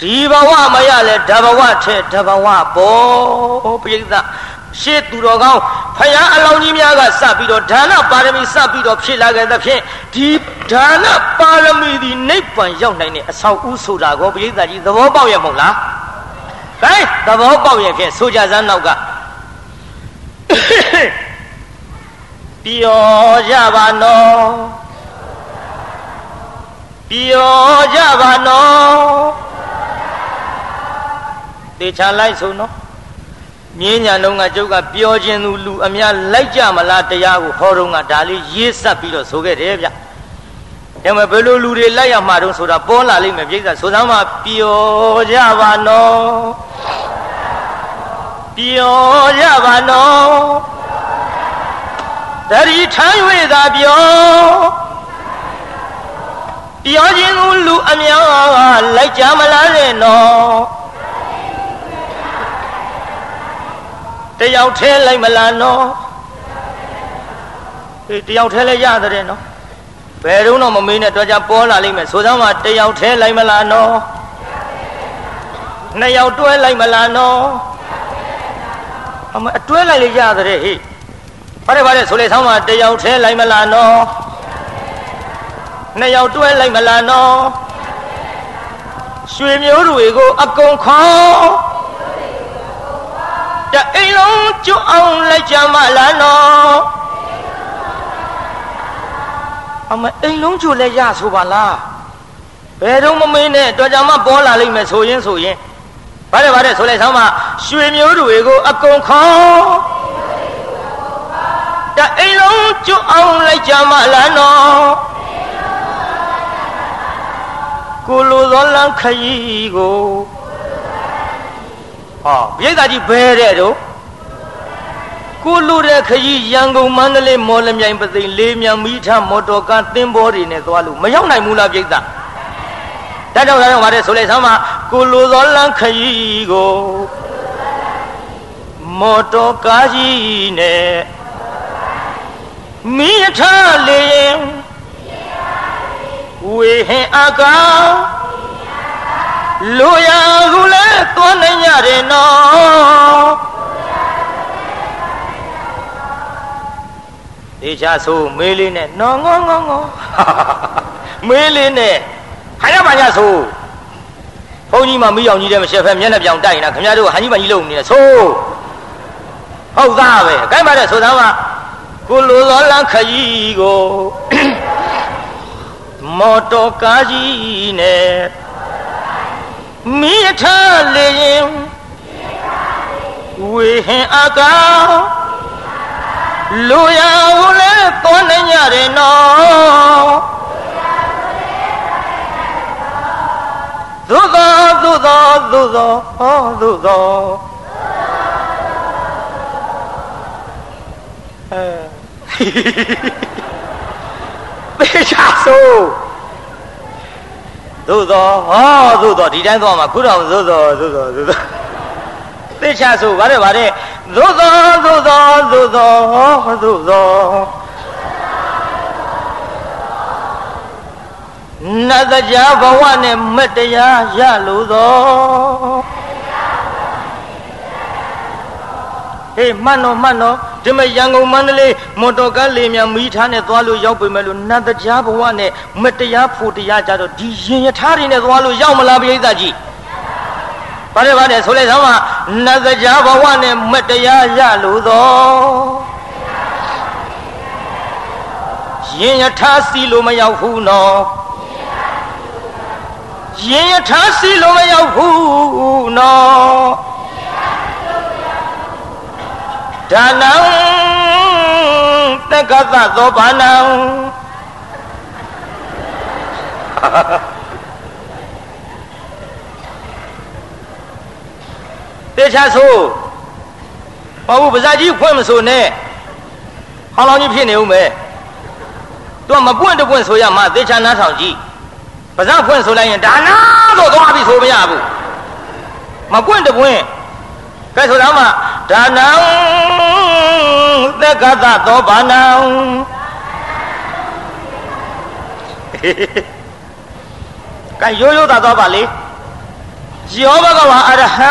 ဒီဘဝမရလဲဓဘဝထဲဓဘဝပေါ်ပြိဿ ရှေ့သူတော်ကောင်းဖယားအလောင်းကြီးများကစပြီးတော့ဒါနပါရမီစပြီးတော့ဖြည့်လာခဲ့သဖြင့်ဒီဒါနပါရမီဒီနိဗ္ဗာန်ရောက်နိုင်တဲ့အဆောက်အဦဆိုတာကိုပရိသတ်ကြီးသဘောပေါက်ရမဟုတ်လား။ဒါသဘောပေါက်ရဖြင့်ဆိုကြစမ်းနောက်ကပျော်ကြပါနော်ပျော်ကြပါနော်တေချာလိုက်ဆိုနော် မြင်းညာလုံးကကျုပ်ကပြောခြင်းသူလူအများလိုက်ကြမလားတရားကိုဟောတော့ကဒါလေးရေးဆက်ပြီးတော့ဆိုခဲ့တယ်ဗျ။ဒါပေမဲ့ဘယ်လိုလူတွေလိုက်ရမှာတုံးဆိုတာပေါ်လာလိမ့်မယ်ပြိဿဆိုသမ်းမှာပျော်ကြပါနော်ပျော်ကြပါနော်တတိထမ်း၍သာပျော်ပျော်ခြင်းကိုလူအများလိုက်ကြမလားတဲ့နော် တယောက်ထဲလိုက်မလားနော်အေးတယောက်ထဲလဲရတဲ့နော်ဘယ်တော့မှမမေးနဲ့တော့ကြပေါ်လာလိမ့်မယ်ဆိုသားမှာတယောက်ထဲလိုက်မလားနော်နှစ်ယောက်တွဲလိုက်မလားနော်အမအတွဲလိုက်လေရတဲ့ဟေ့ဘာလဲဘာလဲဆိုလေဆောင်းမှာတယောက်ထဲလိုက်မလားနော်နှစ်ယောက်တွဲလိုက်မလားနော်ရွှေမျိုးတွေကိုအကုန်ခေါ် တအိမ်လုံးကျွအောင်လိုက်ကြမလားနော်အမအိမ်လုံးကျွလဲရဆိုပါလားဘယ်တော့မမင်းနဲ့တော်ကြမှာပေါ်လာလိမ့်မယ်ဆိုရင်ဆိုရင်ဗါတယ်ဗါတယ်ဆိုလိုက်ဆောင်းမှာရွှေမျိုးတွေကိုအကုန်ခေါ်တအိမ်လုံးကျွအောင်လိုက်ကြမလားနော်ကိုလိုသောလန်းခရီးကို ဟောပြိဿကြီးဘဲတဲ့တော့ကိုလူတဲ့ခကြီးရန်ကုန်မန္တလေးမော်လမြိုင်ပသိမ်လေးမြန်မိထမော်တော်ကားသင်းဘောတွေနဲ့သွားလို့မရောက်နိုင်ဘူးလားပြိဿဒါကြောင့်ဒါကြောင့်ဗါတဲ့ဆိုလိုက်ဆမ်းမှာကိုလူသောလန်းခကြီးကိုမော်တော်ကားကြီးနဲ့မိထလေးရင်ဝေဟင်အကောင် လူရကူလဲသွားနိုင်ရတယ်နော်ဘုရားတေချာဆိုမေးလေးနဲ့နော်ငေါငေါငေါမေးလေးနဲ့ဟာရပါညဆိုဘုန်းကြီးမှမိအောင်ကြီးတဲ့မရှက်ဖဲမျက်နှာပြောင်တိုက်နေတာခင်ဗျားတို့ဟန်ကြီးမကြီးလုံနေတယ်ဆိုဟုတ်သားပဲအကိုင်းပါတဲ့ဆိုသားမှာကိုလိုသောလမ်းခရီးကိုမော်တော်ကားကြီးနဲ့ မိရထားလေရင်ဝေဟင်အကောင်လူရကိုလည်းသွားနိုင်ရတယ်နော်သို့သောသို့သောသို့သောဟောသို့သောအဲပေချာဆို သို့သောဟောသို့သောဒီတိုင်းသွားမှာခုတော့သို့သောသို့သောသို့သောသေချာဆိုဗါတဲ့ဗါတဲ့သို့သောသို့သောသို့သောဟောသို့သောနတ်တရားဘဝနဲ့မတရားရလို့သောဟေးမှန်တော့မှန်တော့ ဒီမဲ့ရန်ကုန်မန္တလေးမော်တော်ကားလေမြန်မီးထားနဲ့သွားလို့ရောက်ပြီမဲ့လို့နတ်တရားဘဝနဲ့မတရားဖို့တရားကြတော့ဒီရင်ရထားတွေနဲ့သွားလို့ရောက်မလားပြိဿကြီးဘာလဲဘာလဲဆိုလိုက်သမ်းမနတ်တရားဘဝနဲ့မတရားရလို့သောရင်ရထားစီလို့မရောက်ဘူးနော်ရင်ရထားစီလို့မရောက်ဘူးနော် ဒါနံတက္ကသသောဘာနံတေချာဆိုဘာဘူးပါဇာကြီးဖွင့်မဆိုနဲ့ဟောင်းလောင်းကြီးဖြစ်နေဦးမယ်သူကမပွင့်တပွင့်ဆိုရမှသေချာနားထောင်ကြည့်ပါဇာဖွင့်ဆိုလိုက်ရင်ဒါနာတော့သွားပြီဆိုမရဘူးမပွင့်တပွင့်ကဲဆိုတော့မှဒါနံ သက္ကသသောဘာနံကဲရိုးရိုးသာသွားပါလေယောဘဂဝါအရဟံ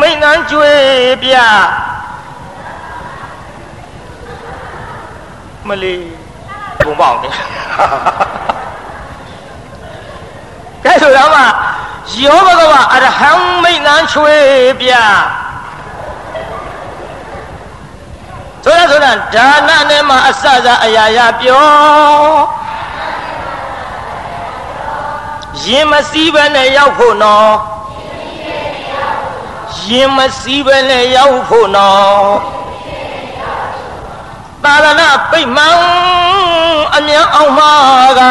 မိန်နှံကျွေပြမလီဘုံပေါအောင်တယ်ကဲဆိုတော့မှယောဘဂဝါအရဟံမိန်နှံချွေပြ ဆိုရဆိုတာဒါနနဲ့မှအစစအရာရာပြောရင်မစည်းပဲနဲ့ရောက်ဖို့နော်ရင်မစည်းပဲနဲ့ရောက်ဖို့နော်သာရဏပိတ်မှန်အမြန်အောင်မှာက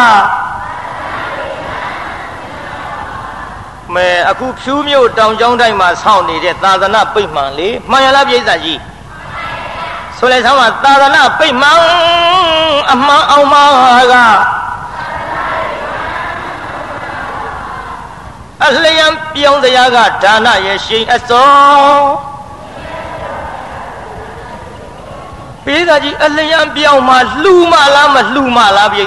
မဲအခုဖြူးမြို့တောင်ကျောင်းတိုင်းမှာဆောင်းနေတဲ့သာသနာပိတ်မှန်လေမှန်ရလားပြိဿကြီး ဆိုလိုက်သမ်းမှာသာသနာပိတ်မှန်အမှန်အောင်မှာကအလျံပြောင်းတရားကဒါနရဲ့ရှိန်အစောပိဿကြီးအလျံပြောင်းမှလှူမလားမလှူမလားပိဿ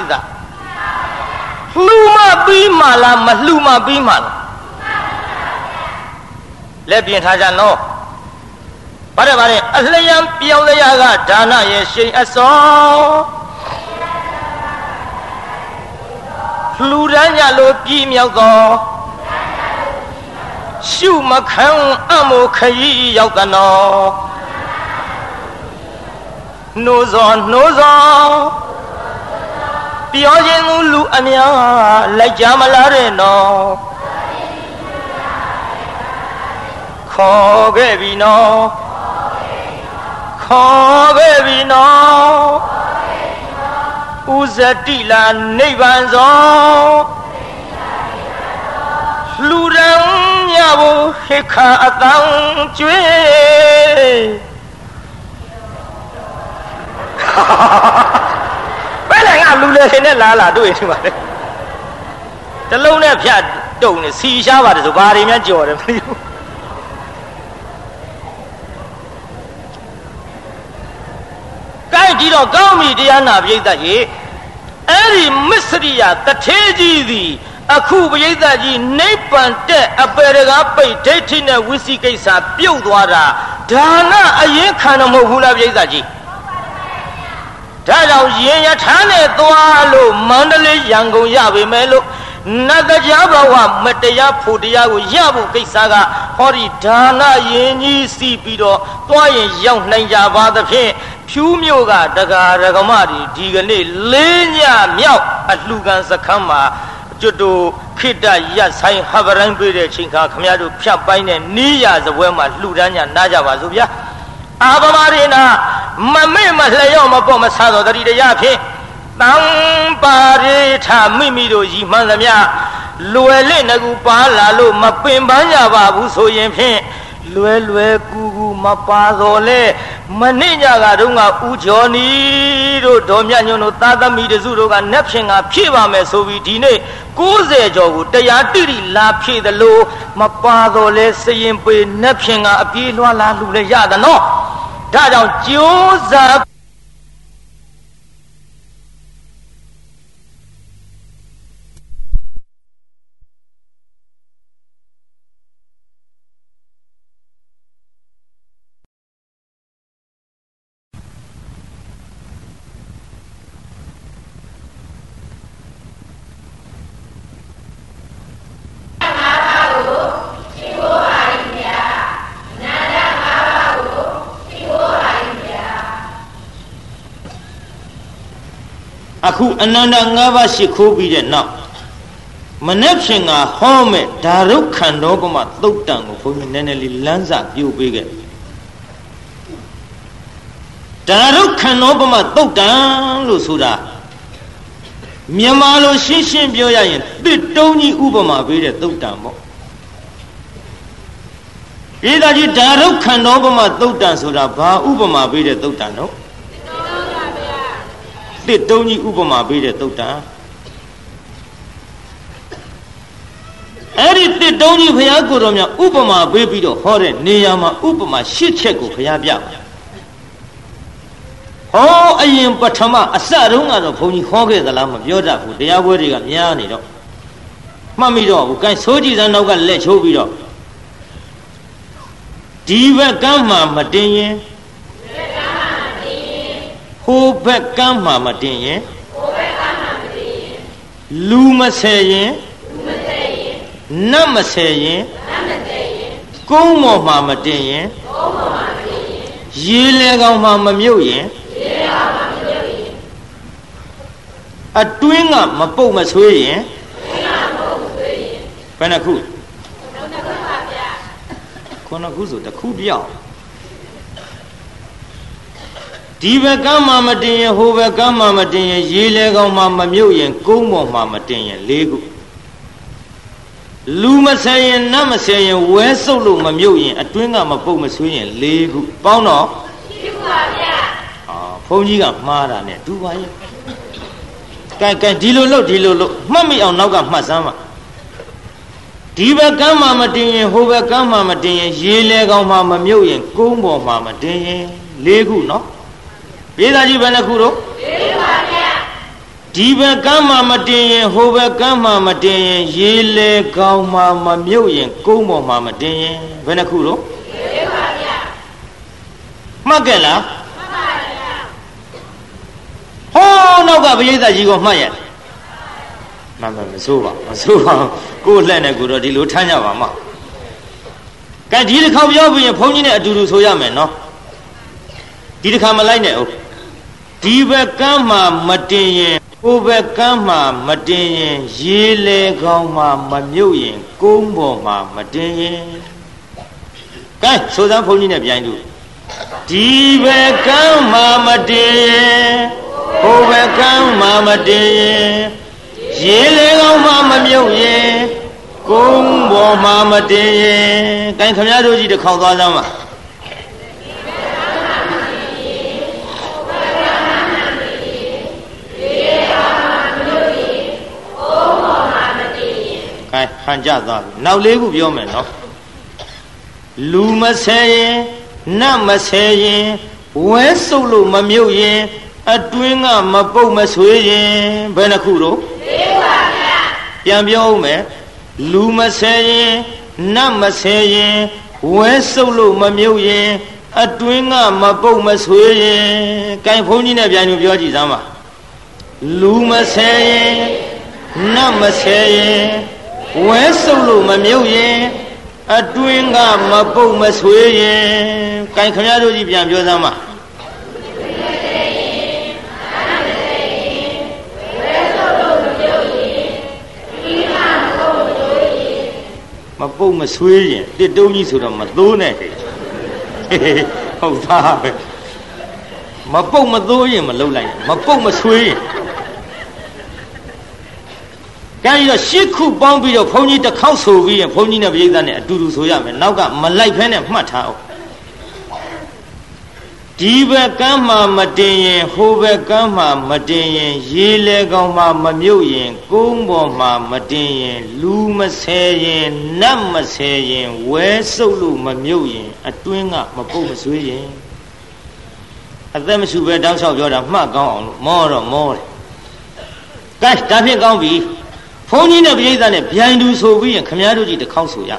လှူမပြီးမလားမလှူမပြီးမလားလက်ပြင်ထားကြနော် ဗါတယ်ဗါတယ်အလျံပြောင်းတရားကဒါနရဲ့ရှိန်အစောလှူဒန်းကြလို့ပြည်မြောက်သောရှုမခံအမိုခရီးရောက်တနောနှိုးစောနှိုးစောပြောခြင်းသူလူအများလိုက်ကြမလားတဲ့နော်ခေါ်ခဲ့ပြီနော် ခေါ်ခဲ့ပြီနော်ဥဇတိလာနိဗ္ဗာန်သောလူရန်ညဖို့ဟိခါအတန်းကျွေးဘယ်လည်းငါလူလေရှင်နဲ့လာလာတွေ့နေပါလေတလုံးနဲ့ဖြတ်တုံနေစီရှားပါတယ်ဆိုဘာတွေများကြော်တယ်မသိဘူး ကိုက်ဒီတော့ကောင်းပြီတရားနာပြိဿရေအဲ့ဒီမစ္စရိယတထေးကြီးသည်အခုပရိသတ်ကြီးနိဗ္ဗာန်တဲ့အပေရကားပိတ်ဒိဋ္ဌိနဲ့ဝိသိကိစ္စပြုတ်သွားတာဒါနအရင်ခံတော့မဟုတ်ဘူးလားပရိသတ်ကြီးဒါကြောင့်ရင်ရထားနဲ့သွားလို့မန္တလေးရန်ကုန်ရပေမဲ့လို့နတ်တရားဘဝမတရားဖို့တရားကိုရဖို့ကိစ္စကဟောဒီဒါနရင်ကြီးစီပြီးတော့တွားရင်ရောက်နိုင်ကြပါသဖြင့် ဖြူးမြို့ကတကာရကမတွေဒီကနေ့လေးညမြောက်အလှခံစခန်းမှာကျွတ်တို့ခိတ္တရဆိုင်ဟဗရိုင်းပေးတဲ့ချိန်ခါခမရတို့ဖြတ်ပိုင်းတဲ့နီးရစပွဲမှာလှူဒန်းကြနားကြပါစို့ဗျာအာဘမရိနာမမေ့မလျော့မပေါ့မဆားတော်တတိတရားဖြင့်တံပါရိထမိမိတို့ရည်မှန်သမျှလွယ်လက်ငကူပါလာလို့မပင်ပန်းကြပါဘူးဆိုရင်ဖြင့်လွယ်လွယ်ကူကူမပါတော်လဲ မနေ့ညကတုန်းကဥကျော်နီတို့ဒေါ်မြညွန့်တို့သာသမီတစုတို့ကနက်ဖြင်ကဖြည့်ပါမယ်ဆိုပြီးဒီနေ့90ကျော်ကိုတရားတိတိလာဖြည့်တယ်လို့မပါတော်လဲစရင်ပေနက်ဖြင်ကအပြေးလွှားလာလူလဲရသနော်ဒါကြောင့်ကြိုးစား ခုအနန္တ၅ပါးရှိခိုးပြီးတဲ့နောက်မနေ့ဖြင်ကဟောမဲ့ဒါရုခန္တောပမသုတ်တံကိုဘုန်းကြီးနည်းနည်းလေးလမ်းစာပြုပေးခဲ့ဒါရုခန္တောပမသုတ်တံလို့ဆိုတာမြန်မာလိုရှင်းရှင်းပြောရရင်တစ်တုံးကြီးဥပမာပေးတဲ့သုတ်တံပေါ့ဒီသားကြီးဒါရုခန္တောပမသုတ်တံဆိုတာဘာဥပမာပေးတဲ့သုတ်တံတော့ တစ်တုံးကြီးဥပမာပေးတဲ့သုတ်တံအဲ့ဒီတစ်တုံးကြီးဘုရားကိုယ်တော်မြတ်ဥပမာပေးပြီးတော့ဟောတဲ့နေရာမှာဥပမာရှစ်ချက်ကိုဘုရားပြပါဟောအရင်ပထမအစတုန်းကတော့ဘုန်းကြီးဟောခဲ့သလားမပြောတတ်ဘူးတရားပွဲတွေကများနေတော့မှတ်မိတော့ဘူးကဲဆိုးကြည့်စမ်းနောက်ကလက်ချိုးပြီးတော့ဒီဘက်ကမ်းမှာ မတင်ရင်ဟိုဘက်ကမ်းမှာမတင်ရင်လူမဆယ်ရင်နတ်မဆယ်ရင်ကုန်းပေါ်မှာမတင်ရင်ရေလေကောင်မှာမမြုပ်ရင်အတွင်းကမပုတ်မဆွေးရင်ဘယ်နှခုခုနှစ်ခုဆိုတစ်ခုပြောက် ဒီဘက်ကမ်းမှာမတင်ရင်ဟိုဘက်ကမ်းမှာမတင်ရင်ရေလေကောင်မှာမမြုပ်ရင်ကုန်းပေါ်မှာမတင်ရင်၄ခုလူမဆယ်ရင်နတ်မဆယ်ရင်ဝဲဆုပ်လို့မမြုပ်ရင်အတွင်းကမပုတ်မဆွေးရင်၄ခုပေါင်းတော့ရှိပါဗျာအာဘုန်းကြီးကမှားတာနဲ့ဒူပါရဲ့ကဲကဲဒီလိုလို့ဒီလိုလို့မှတ်မိအောင်နောက်ကမှတ်စမ်းပါဒီဘက်ကမ်းမှာမတင်ရင်ဟိုဘက်ကမ်းမှာမတင်ရင်ရေလေကောင်မှာမမြုပ်ရင်ကုန်းပေါ်မှာမတင်ရင်၄ခုနော် ပေးသားကြီးဘယ်နှခုတော့၄ပါဗျာဒီဘက်ကမ်းမှာမတင်ရင်ဟိုဘက်ကမ်းမှာမတင်ရင်ရေလေကောင်းမှာမမြုပ်ရင်ကုန်းပေါ်မှာမတင်ရင်ဘယ်နှခုတော့၄ပါဗျာမှတ်ကြလားမှတ်ပါဗျာဟောနောက်ကပရိသတ်ကြီးကိုမှတ်ရဲ့မမမစိုးပါမစိုးပါကိုယ်လှက်နေကိုတော့ဒီလိုထမ်းကြပါမကဲဒီတစ်ခေါက်ပြောပြီးရင်ဘုန်းကြီးနဲ့အတူတူဆိုရမယ်နော်ဒီတစ်ခါမလိုက်နဲ့ဟုတ် ဒီဘက်ကမ်းမှာမတင်ရင်ဟိုဘက်ကမ်းမှာမတင်ရင် ရေလေကောင်းမှာမမြုပ်ရင်ကုန်းပေါ်မှာမတင်ရင်ကဲဆိုစမ်းဘုန်းကြီးနဲ့ပြိုင်တူဒီဘက်ကမ်းမှာမတင်ရင်ဟိုဘက်ကမ်းမှာမတင်ရင်ရေလေကောင်းမှာမမြုပ်ရင်ကုန်းပေါ်မှာမတင်ရင်ကဲခင်ဗျားတို့ကြီးတစ်ခေါက်သွားစမ်းပါ ခိုင်းဟန်ကြသွားပြီနောက်လေးခုပြောမယ်နော်လူမဆဲရင်နတ်မဆဲရင်ဝဲစုပ်လို့မမြုပ်ရင်အတွင်းကမပုတ်မဆွေးရင်ဘယ်နှခုတော့၄ပါဗျာပြန်ပြောဦးမယ်လူမဆဲရင်နတ်မဆဲရင်ဝဲစုပ်လို့မမြုပ်ရင်အတွင်းကမပုတ်မဆွေးရင်ကင်ဖုန်းကြီးနဲ့ပြန်လို့ပြောကြည့်စမ်းပါလူမဆဲရင်နတ်မဆဲရင် ဝဲစုပ်လို့မမြုပ်ရင်အတွင်းကမပုတ်မဆွေးရင်ကင်ခမရတို့ကြီးပြန်ပြောစမ်းပါမပုတ်မဆွေးရင်တစ်တုံးကြီးဆိုတော့မသိုးနဲ့ဟဲ့ဟုတ်သားပဲမပုတ်မသိုးရင်မလုံလိုက်မပုတ်မဆွေးရင် ကဲပြီးတော့ရှစ်ခုပေါင်းပြီးတော့ဘုန်းကြီးတစ်ခေါက်ဆိုပြီးရင်ဘုန်းကြီးနဲ့ပြိဿနဲ့အတူတူဆိုရမယ်နောက်ကမလိုက်ဖဲနဲ့မှတ်ထားအောင်ဒီဘက်ကမ်းမှာမတင်ရင်ဟိုဘက်ကမ်းမှာမတင်ရင် ရေလေကောင်မှာမမြုပ်ရင်ကုန်းပေါ်မှာမတင်ရင် လူမဆဲရင်နတ်မဆဲရင်ဝဲစုပ်လို့မမြုပ်ရင်အတွင်းကမပုတ်မဆွေးရင်အသက်မရှိပဲတောင်းလျှောက်ပြောတာမှတ်ကောင်းအောင်လို့မောတော့မောတယ်ကဲဒါဖြင့်ကောင်းပြီ ဘုန်းကြီးနဲ့ပြိဿနဲ့ဗျိုင်သူဆိုပြီးရင်ခမည်းတော်ကြီးတစ်ခေါက်ဆိုရ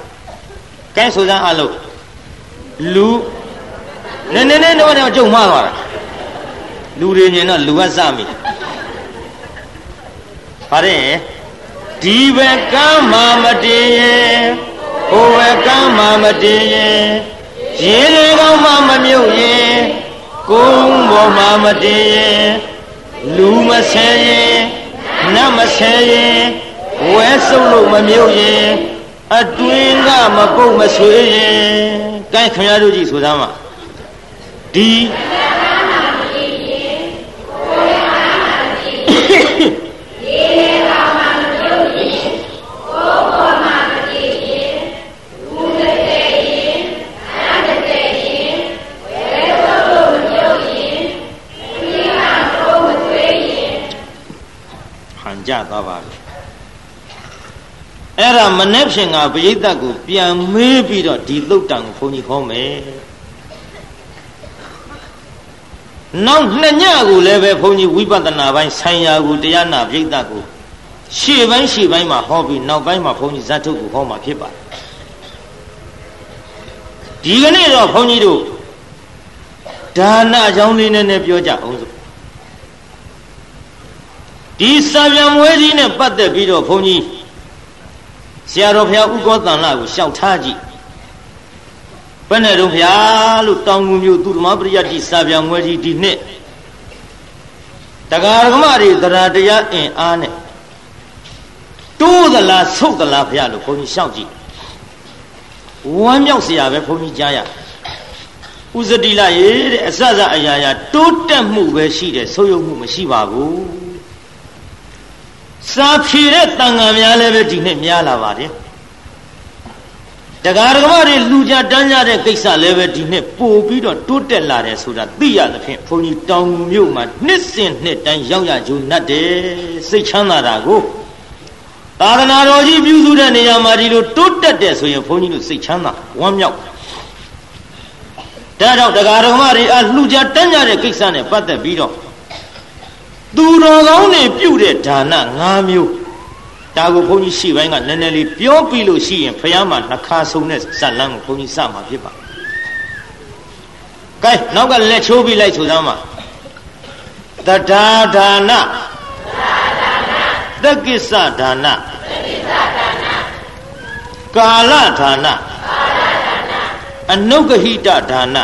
ကဲဆိုစမ်းအလုပ်လူနည်းနည်းနဲ့တော့တော့ကြုံမှားသွားတာလူတွေမြင်တော့လူကစမိပါတယ်ဒီဘက်ကမ်းမှာမတည်ရင်ဟိုဘက်ကမ်းမှာမတည်ရင်ရေတွေကောင်းမှမမြုပ်ရင်ကုန်းပေါ်မှာမတည်ရင်လူမဆဲရင်နတ်မဆဲရင် ဝဲစုပ်လို့မမြုပ်ရင်အတွင်းကမပုတ်မဆွေးရင်ကဲခင်ဗျားတို့ကြည့်ဆိုသားမှာဒီဟန်ကြသွားပါပြီ အဲ့ဒါမနေ့ဖြင့်ကပရိသတ်ကိုပြန်မေးပြီးတော့ဒီသုတ်တံကိုဘုန်းကြီးဟောမယ်နောက်နှစ်ညကိုလည်းပဲဘုန်းကြီးဝိပဿနာပိုင်းဆိုင်ရာကိုတရားနာပြိဿကိုရှေ့ပိုင်းရှေ့ပိုင်းမှာဟောပြီးနောက်ပိုင်းမှာဘုန်းကြီးဇတ်ထုတ်ကိုဟောမှာဖြစ်ပါတယ်ဒီကနေ့တော့ဘုန်းကြီးတို့ဒါနအကြောင်းလေးနဲ့နဲ့ပြောကြအောင်စို့ဒီစာပြန်ဝဲကြီးနဲ့ပတ်သက်ပြီးတော့ဘုန်းကြီး ဆရာတော်ဘုရားဥက္ကောတန်လာကိုရှောက်ထားကြည့်ဘယ်နဲ့တော့ဗျာလို့တောင်ငူမျိုးသူဓမ္မပရိယတ်တိစာပြန်ဝဲကြီးဒီနှစ်တရားဓမ္မတွေတရားတရားအင်အားနဲ့တိုးသလားဆုတ်သလားဗျာလို့ဘုန်းကြီးရှောက်ကြည့်ဝမ်းမြောက်စရာပဲဘုန်းကြီးကြားရဥဇတိလရေတဲ့အစစအရာရာတိုးတက်မှုပဲရှိတယ်ဆုတ်ယုတ်မှုမရှိပါဘူး စာဖြေတဲ့တန်ငံများလည်းပဲဒီနှစ်များလာပါတယ်တရားဓမ္မတွေလူကြတန်းကြတဲ့ကိစ္စလည်းပဲဒီနှစ်ပို့ပြီးတော့တိုးတက်လာတယ်ဆိုတာသိရသဖြင့်ဘုန်းကြီးတောင်မြို့မှာနှစ်စဉ်နှစ်တိုင်းရောက်ရကြုံတတ်တယ်စိတ်ချမ်းသာတာကိုသာသနာတော်ကြီးပြုစုတဲ့နေရာမှာဒီလိုတိုးတက်တယ်ဆိုရင်ဘုန်းကြီးတို့စိတ်ချမ်းသာဝမ်းမြောက်ဒါကြောင့်တရားဓမ္မတွေအလှကြတန်းကြတဲ့ကိစ္စနဲ့ပတ်သက်ပြီးတော့ သူတော်ကောင်းတွေပြုတဲ့ဒါန၅မျိုးဒါကိုဘုန်းကြီးရှေ့ပိုင်းကနည်းနည်းလေးပြောပြီးလို့ရှိရင်ဖះမှာနှခါဆုံးတဲ့ဇက်လန်းကိုဘုန်းကြီးစမှာဖြစ်ပါကဲနောက်ကလက်ချိုးပြီးလိုက်ဆိုသမ်းပါတဒါဒါနသက္ကိစ္စဒါနကာလဒါနအနုဂဟိတဒါန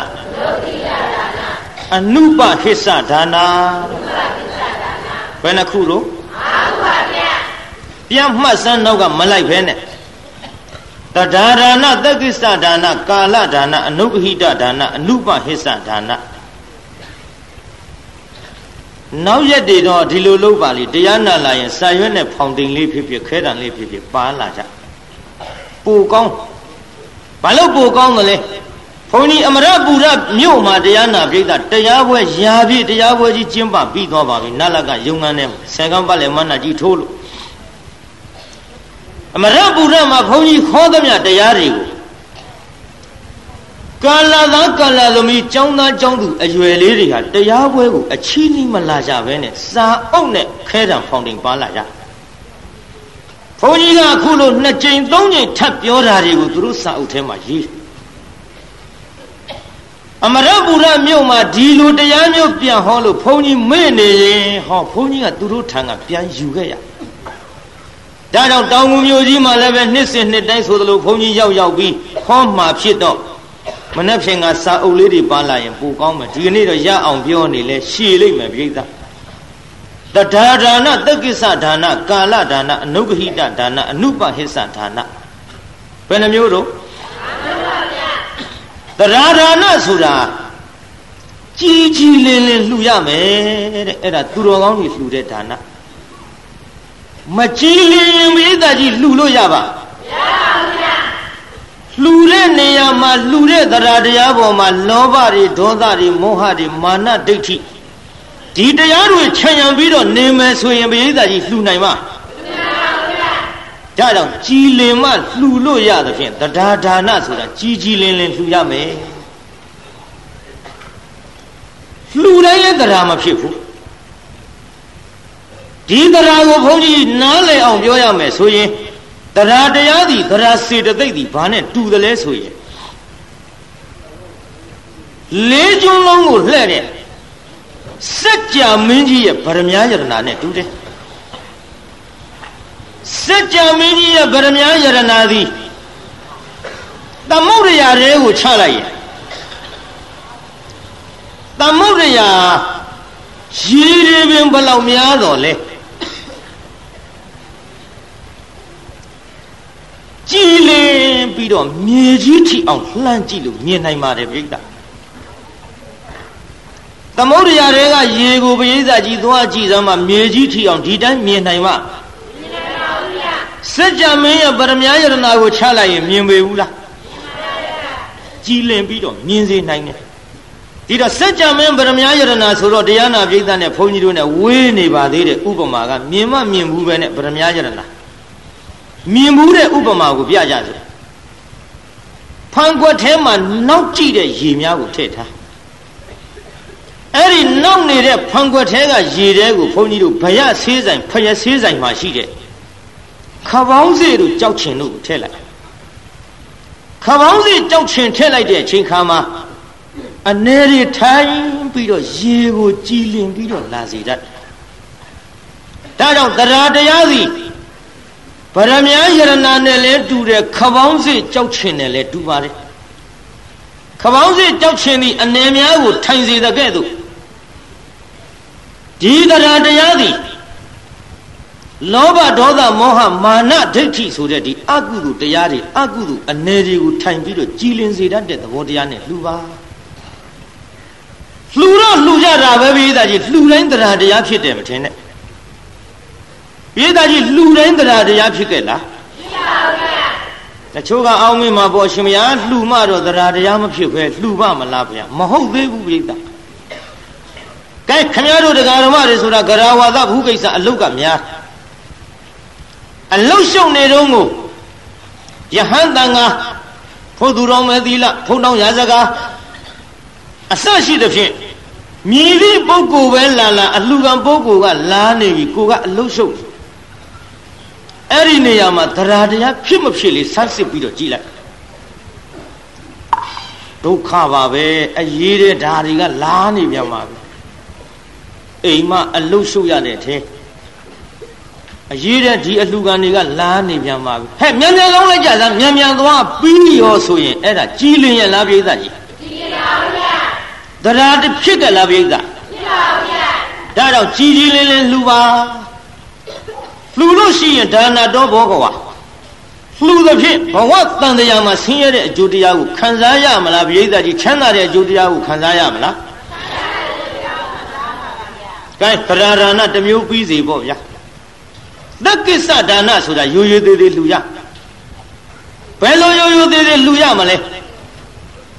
အနုပဟိစ္စဒါန ဘယ်နှခုလို့ပြန်မှတ်စမ်းနောက်ကမလိုက်ဖဲနဲ့တဒါဒါနသက္ကိစ္စဒါနကာလဒါနအနုပဟိတဒါနအနုပဟိစ္စဒါနနောက်ရက်တွေတော့ဒီလိုလုပ်ပါလေတရားနာလာရင်စာရွက်နဲ့ဖောင်တင်လေးဖြစ်ဖြစ်ခဲတံလေးဖြစ်ဖြစ်ပါလာကြပူကောင်းဘာလို့ပူကောင်းသလဲဘု န်းကြီးအမရပူရမြို့မှာတရားနာပြိဿတရားပွဲရာပြည့်တရားပွဲကြီးကျင်းပပြီးသွားပါပြီနတ်လကယုံငန်းနဲ့ဆယ်ကန်းပတ်လည်းမန္တကြီးထိုးလို့အမရပူရမှာဘုန်းကြီးခေါ်သမျှတရားတွေကိုကာလသားကာလသမီးចောင်းသားចောင်းသူအရွယ်လေးတွေဟာတရားပွဲကိုအချီးနှီးမလာကြဘဲနဲ့စာအုပ်နဲ့ခဲတံဖောင်တင်ပါလာကြဘုန်းကြီးကအခုလိုနှစ်ကြိမ်သုံးကြိမ်ထပ်ပြောတာတွေကိုသူတို့စာအုပ်ထဲမှာရေးအ အမရပူရမြို့မှာဒီလိုတရားမျိုးပြန်ဟောလို့ဘုန်းကြီးမေ့နေရင်ဟောဘုန်းကြီးကသူတို့ထံကပြန်ယူခဲ့ရဒါကြောင့်တောင်ငူမြို့ကြီးမှာလည်းပဲနှစ်စဉ်နှစ်တိုင်းဆိုသလိုဘုန်းကြီးရောက်ရောက်ပြီးဟောမှာဖြစ်တော့မနှက်ဖြင်ကစာအုပ်လေးတွေပါလာရင်ပိုကောင်းမယ်ဒီကနေ့တော့ရအောင်ပြောနေလဲရှည်လိမ့်မယ်ပြိဿတဒါဒါနတက္ကိစ္စဒါနကာလဒါနအနုဂဟိတဒါနအနုပဟိစ္စဒါနဘယ်နှမျိုးတော့ တရားဒါနဆိုတာကြီးကြီးလင်းလင်းလှူရမယ်တဲ့အဲ့ဒါသူတော်ကောင်းတွေလှူတဲ့ဒါနမကြီးလင်းရင်မိသားကြီးလှူလို့ရပါမရပါဘူးဗျာလှူတဲ့နေရာမှာလှူတဲ့တရားတရားပေါ်မှာလောဘတွေဒေါသတွေမောဟတွေမာနဒိဋ္ဌိဒီတရားတွေခြံရံပြီးတော့နေမယ်ဆိုရင်မိသားကြီးလှူနိုင်မှာ ဒါကြောင့်ကြည်လင်မှလှူလို့ရသဖြင့်တရားဒါနဆိုတာကြီးကြီးလင်းလင်းလှူရမယ်လှူတိုင်းလည်းတရားမဖြစ်ဘူးဒီတရားကိုဘုန်းကြီးနားလည်အောင်ပြောရမယ်ဆိုရင်တရားတရားသည်တရားစေတသိက်သည်ဘာနဲ့တူတယ်လဲဆိုရင်လေးကျွန်းလုံးကိုလှဲ့တဲ့စัจ जा မင်းကြီးရဲ့ဗရမ ्या ယရနာနဲ့တူတယ် စัจ जा မင်းကြီးရဲ့ဗရမ ्या ယရနာသည်သမုဒ္ဒရာတွေကိုချလိုက်ရင်သမုဒ္ဒရာရေတွေပင်ဘလောက်များတော့လဲကြည်လင်ပြီးတော့မြေကြီးထီအောင်လှမ်းကြည့်လို့မြင်နိုင်ပါတယ်ပြိတ္တာသမုဒ္ဒရာတွေကရေကိုပရိသတ်ကြီးသွားကြည့်စမ်းမှမြေကြီးထီအောင်ဒီတိုင်းမြင်နိုင်မှာမြင်နိုင်ပါဘူး စစ်ကြမင်းရဲ့ပရမယယရနာကိုချလိုက်ရင်မြင်ပေဘူးလားကြည်လင်ပြီးတော့မြင်စေနိုင်တယ်ဒီတော့စစ်ကြမင်းပရမယယရနာဆိုတော့တရားနာပိဋကနဲ့ဘုန်းကြီးတို့နဲ့ဝေးနေပါသေးတယ်ဥပမာကမြင်မမြင်ဘူးပဲနဲ့ပရမယယရနာမြင်ဘူးတဲ့ဥပမာကိုပြကြစေဖန်ကွက်ထဲမှာနောက်ကြည့်တဲ့ရေများကိုထည့်ထားအဲ့ဒီနောက်နေတဲ့ဖန်ကွက်ထဲကရေတဲကိုဘုန်းကြီးတို့ဗရဆေးဆိုင်ဖရဆေးဆိုင်မှာရှိတဲ့ ပေါင်းစေတို့ကြောက်ချင်တို့ကိုထည့်လိုက်ခပေါင်းစေကြောက်ချင်ထည့်လိုက်တဲ့အချိန်ခါမှာအနေတွေထိုင်ပြီးတော့ရေကိုကြည်လင်ပြီးတော့လာစေတတ်ဒါကြောင့်တရားတရားစီဗရမ ्या ယရနာနဲ့လည်းတူတယ်ခပေါင်းစေကြောက်ချင်နဲ့လည်းတူပါတယ်ခပေါင်းစေကြောက်ချင်သည်အနေများကိုထိုင်စေတဲ့ကဲ့သို့ဒီတရားတရားသည် လောဘဒေါသမောဟမာနဒိဋ္ဌိဆိုတဲ့ဒီအကုသိုလ်တရားတွေအကုသိုလ်အနေတွေကိုထိုင်ပြီးတော့ကြည်လင်စေတတ်တဲ့သဘောတရားနဲ့လှူပါလှူတော့လှူကြတာပဲပြည်သားကြီးလှူတိုင်းတရားတရားဖြစ်တယ်မထင်နဲ့ပြည်သားကြီးလှူတိုင်းတရားတရားဖြစ်ခဲ့လားဖြစ်ပါဘူးဗျာတချို့ကအောင်းမင်းမှာပေါ့ရှင်မယားလှူမှတော့တရားတရားမဖြစ်ပဲလှူပါမလားဗျာမဟုတ်သေးဘူးပြည်သားကဲခမရတို့တရားဓမ္မတွေဆိုတာဂရဝါဒဘုကိစ္စအလုတ်ကများ အလုတ်ရှုံနေတော့ကိုယဟန်တန်ကဖို့သူတော်မဲ့သီလဖုံတော်ရာဇကာအစရှိသဖြင့်မြည်သည့်ပုဂ္ဂိုလ်ပဲလာလာအလှကံပုဂ္ဂိုလ်ကလာနေပြီကိုကအလုရှုပ်အဲ့ဒီနေရာမှာတရားတရားဖြစ်မဖြစ်လေဆန်းစစ်ပြီးတော့ကြည်လိုက်ဒုက္ခပါပဲအရေးတဲ့ဓာတွေကလာနေပြန်ပါပြီအိမ်မှာအလုရှုပ်ရတဲ့ထဲ အရေးတဲ့ဒီအလှကံတွေကလာနေပြန်ပါပြီဟဲ့မြန်မြန်ကောင်းလိုက်ကြစမ်းမြန်မြန်သွားပြီးရောဆိုရင်အဲ့ဒါကြီးလင်းရလားပြိဿကြီးကြီးပါဗျာတရားတစ်ဖြစ်ကြလားပြိဿဖြစ်ပါဗျာဒါတော့ကြီးကြီးလင်းလင်းလှူပါလှူလို့ရှိရင်ဒါနတော်ဘောကဝါလှူသဖြင့်ဘဝတန်တရားမှာဆင်းရဲတဲ့အကျိုးတရားကိုခံစားရမလားပြိဿကြီးချမ်းသာတဲ့အကျိုးတရားကိုခံစားရမလားကဲဗရာရဏတစ်မျိုးပြီးစီပေါ့ဗျာ သက္ကိစ္စဒါနဆိုတာရိုးရိုးသေးသေးလှူရဘယ်လိုရိုးရိုးသေးသေးလှူရမလဲ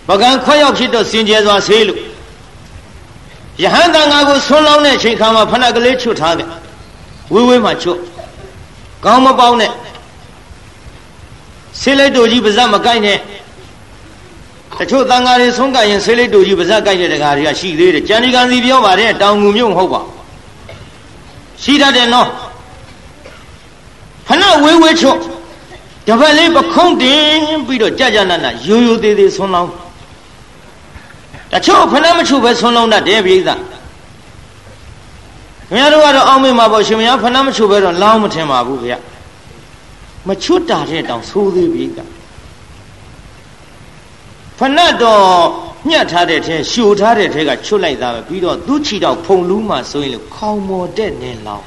ပကံခွဲရောက်ဖြစ်တော့စင်ကြယ်စွာဆေးလို့ယဟန်တန်ဃာကိုဆွန်းလောင်းတဲ့အချိန်ခါမှာဖဏကလေးချွတ်ထားတယ်ဝေးဝေးမှချွတ်ကောင်းမပေါင်းနဲ့ဆေးလိုက်တို့ကြီးပါဇက်မကိုက်နဲ့တချို့တန်ဃာတွေဆုံးကရင်ဆေးလိုက်တို့ကြီးပါဇက်ကိုက်တဲ့တကားတွေကရှိသေးတယ်ကြံဒီကံစီပြောပါတယ်တောင်ငူမြို့မဟုတ်ပါရှိတတ်တယ်နော် ဖဏဝေးဝေးချွတ်တပတ်လေးပခုံးတင်ပြီးတော့ကြာကြာနာနာရိုးရိုးသေးသေးဆွန်းလောင်းတချို့ဖဏမချုပ်ပဲဆွန်းလုံးတတ်တယ်ပြိဿခင်ဗျားတို့ကတော့အောင်းမေးမှာပေါ့ရှင်မယားဖဏမချုပ်ပဲတော့လောင်းမထင်ပါဘူးဗျာမချွတ်တာတဲ့တောင်သိုးသေးပြိဿဖဏတော့ညှက်ထားတဲ့ထဲရှို့ထားတဲ့ထဲကချွတ်လိုက်တာပဲပြီးတော့သူ့ချီတော့ဖုံလူးမှဆိုရင်လို့ခေါင်မော်တဲ့နေလောင်း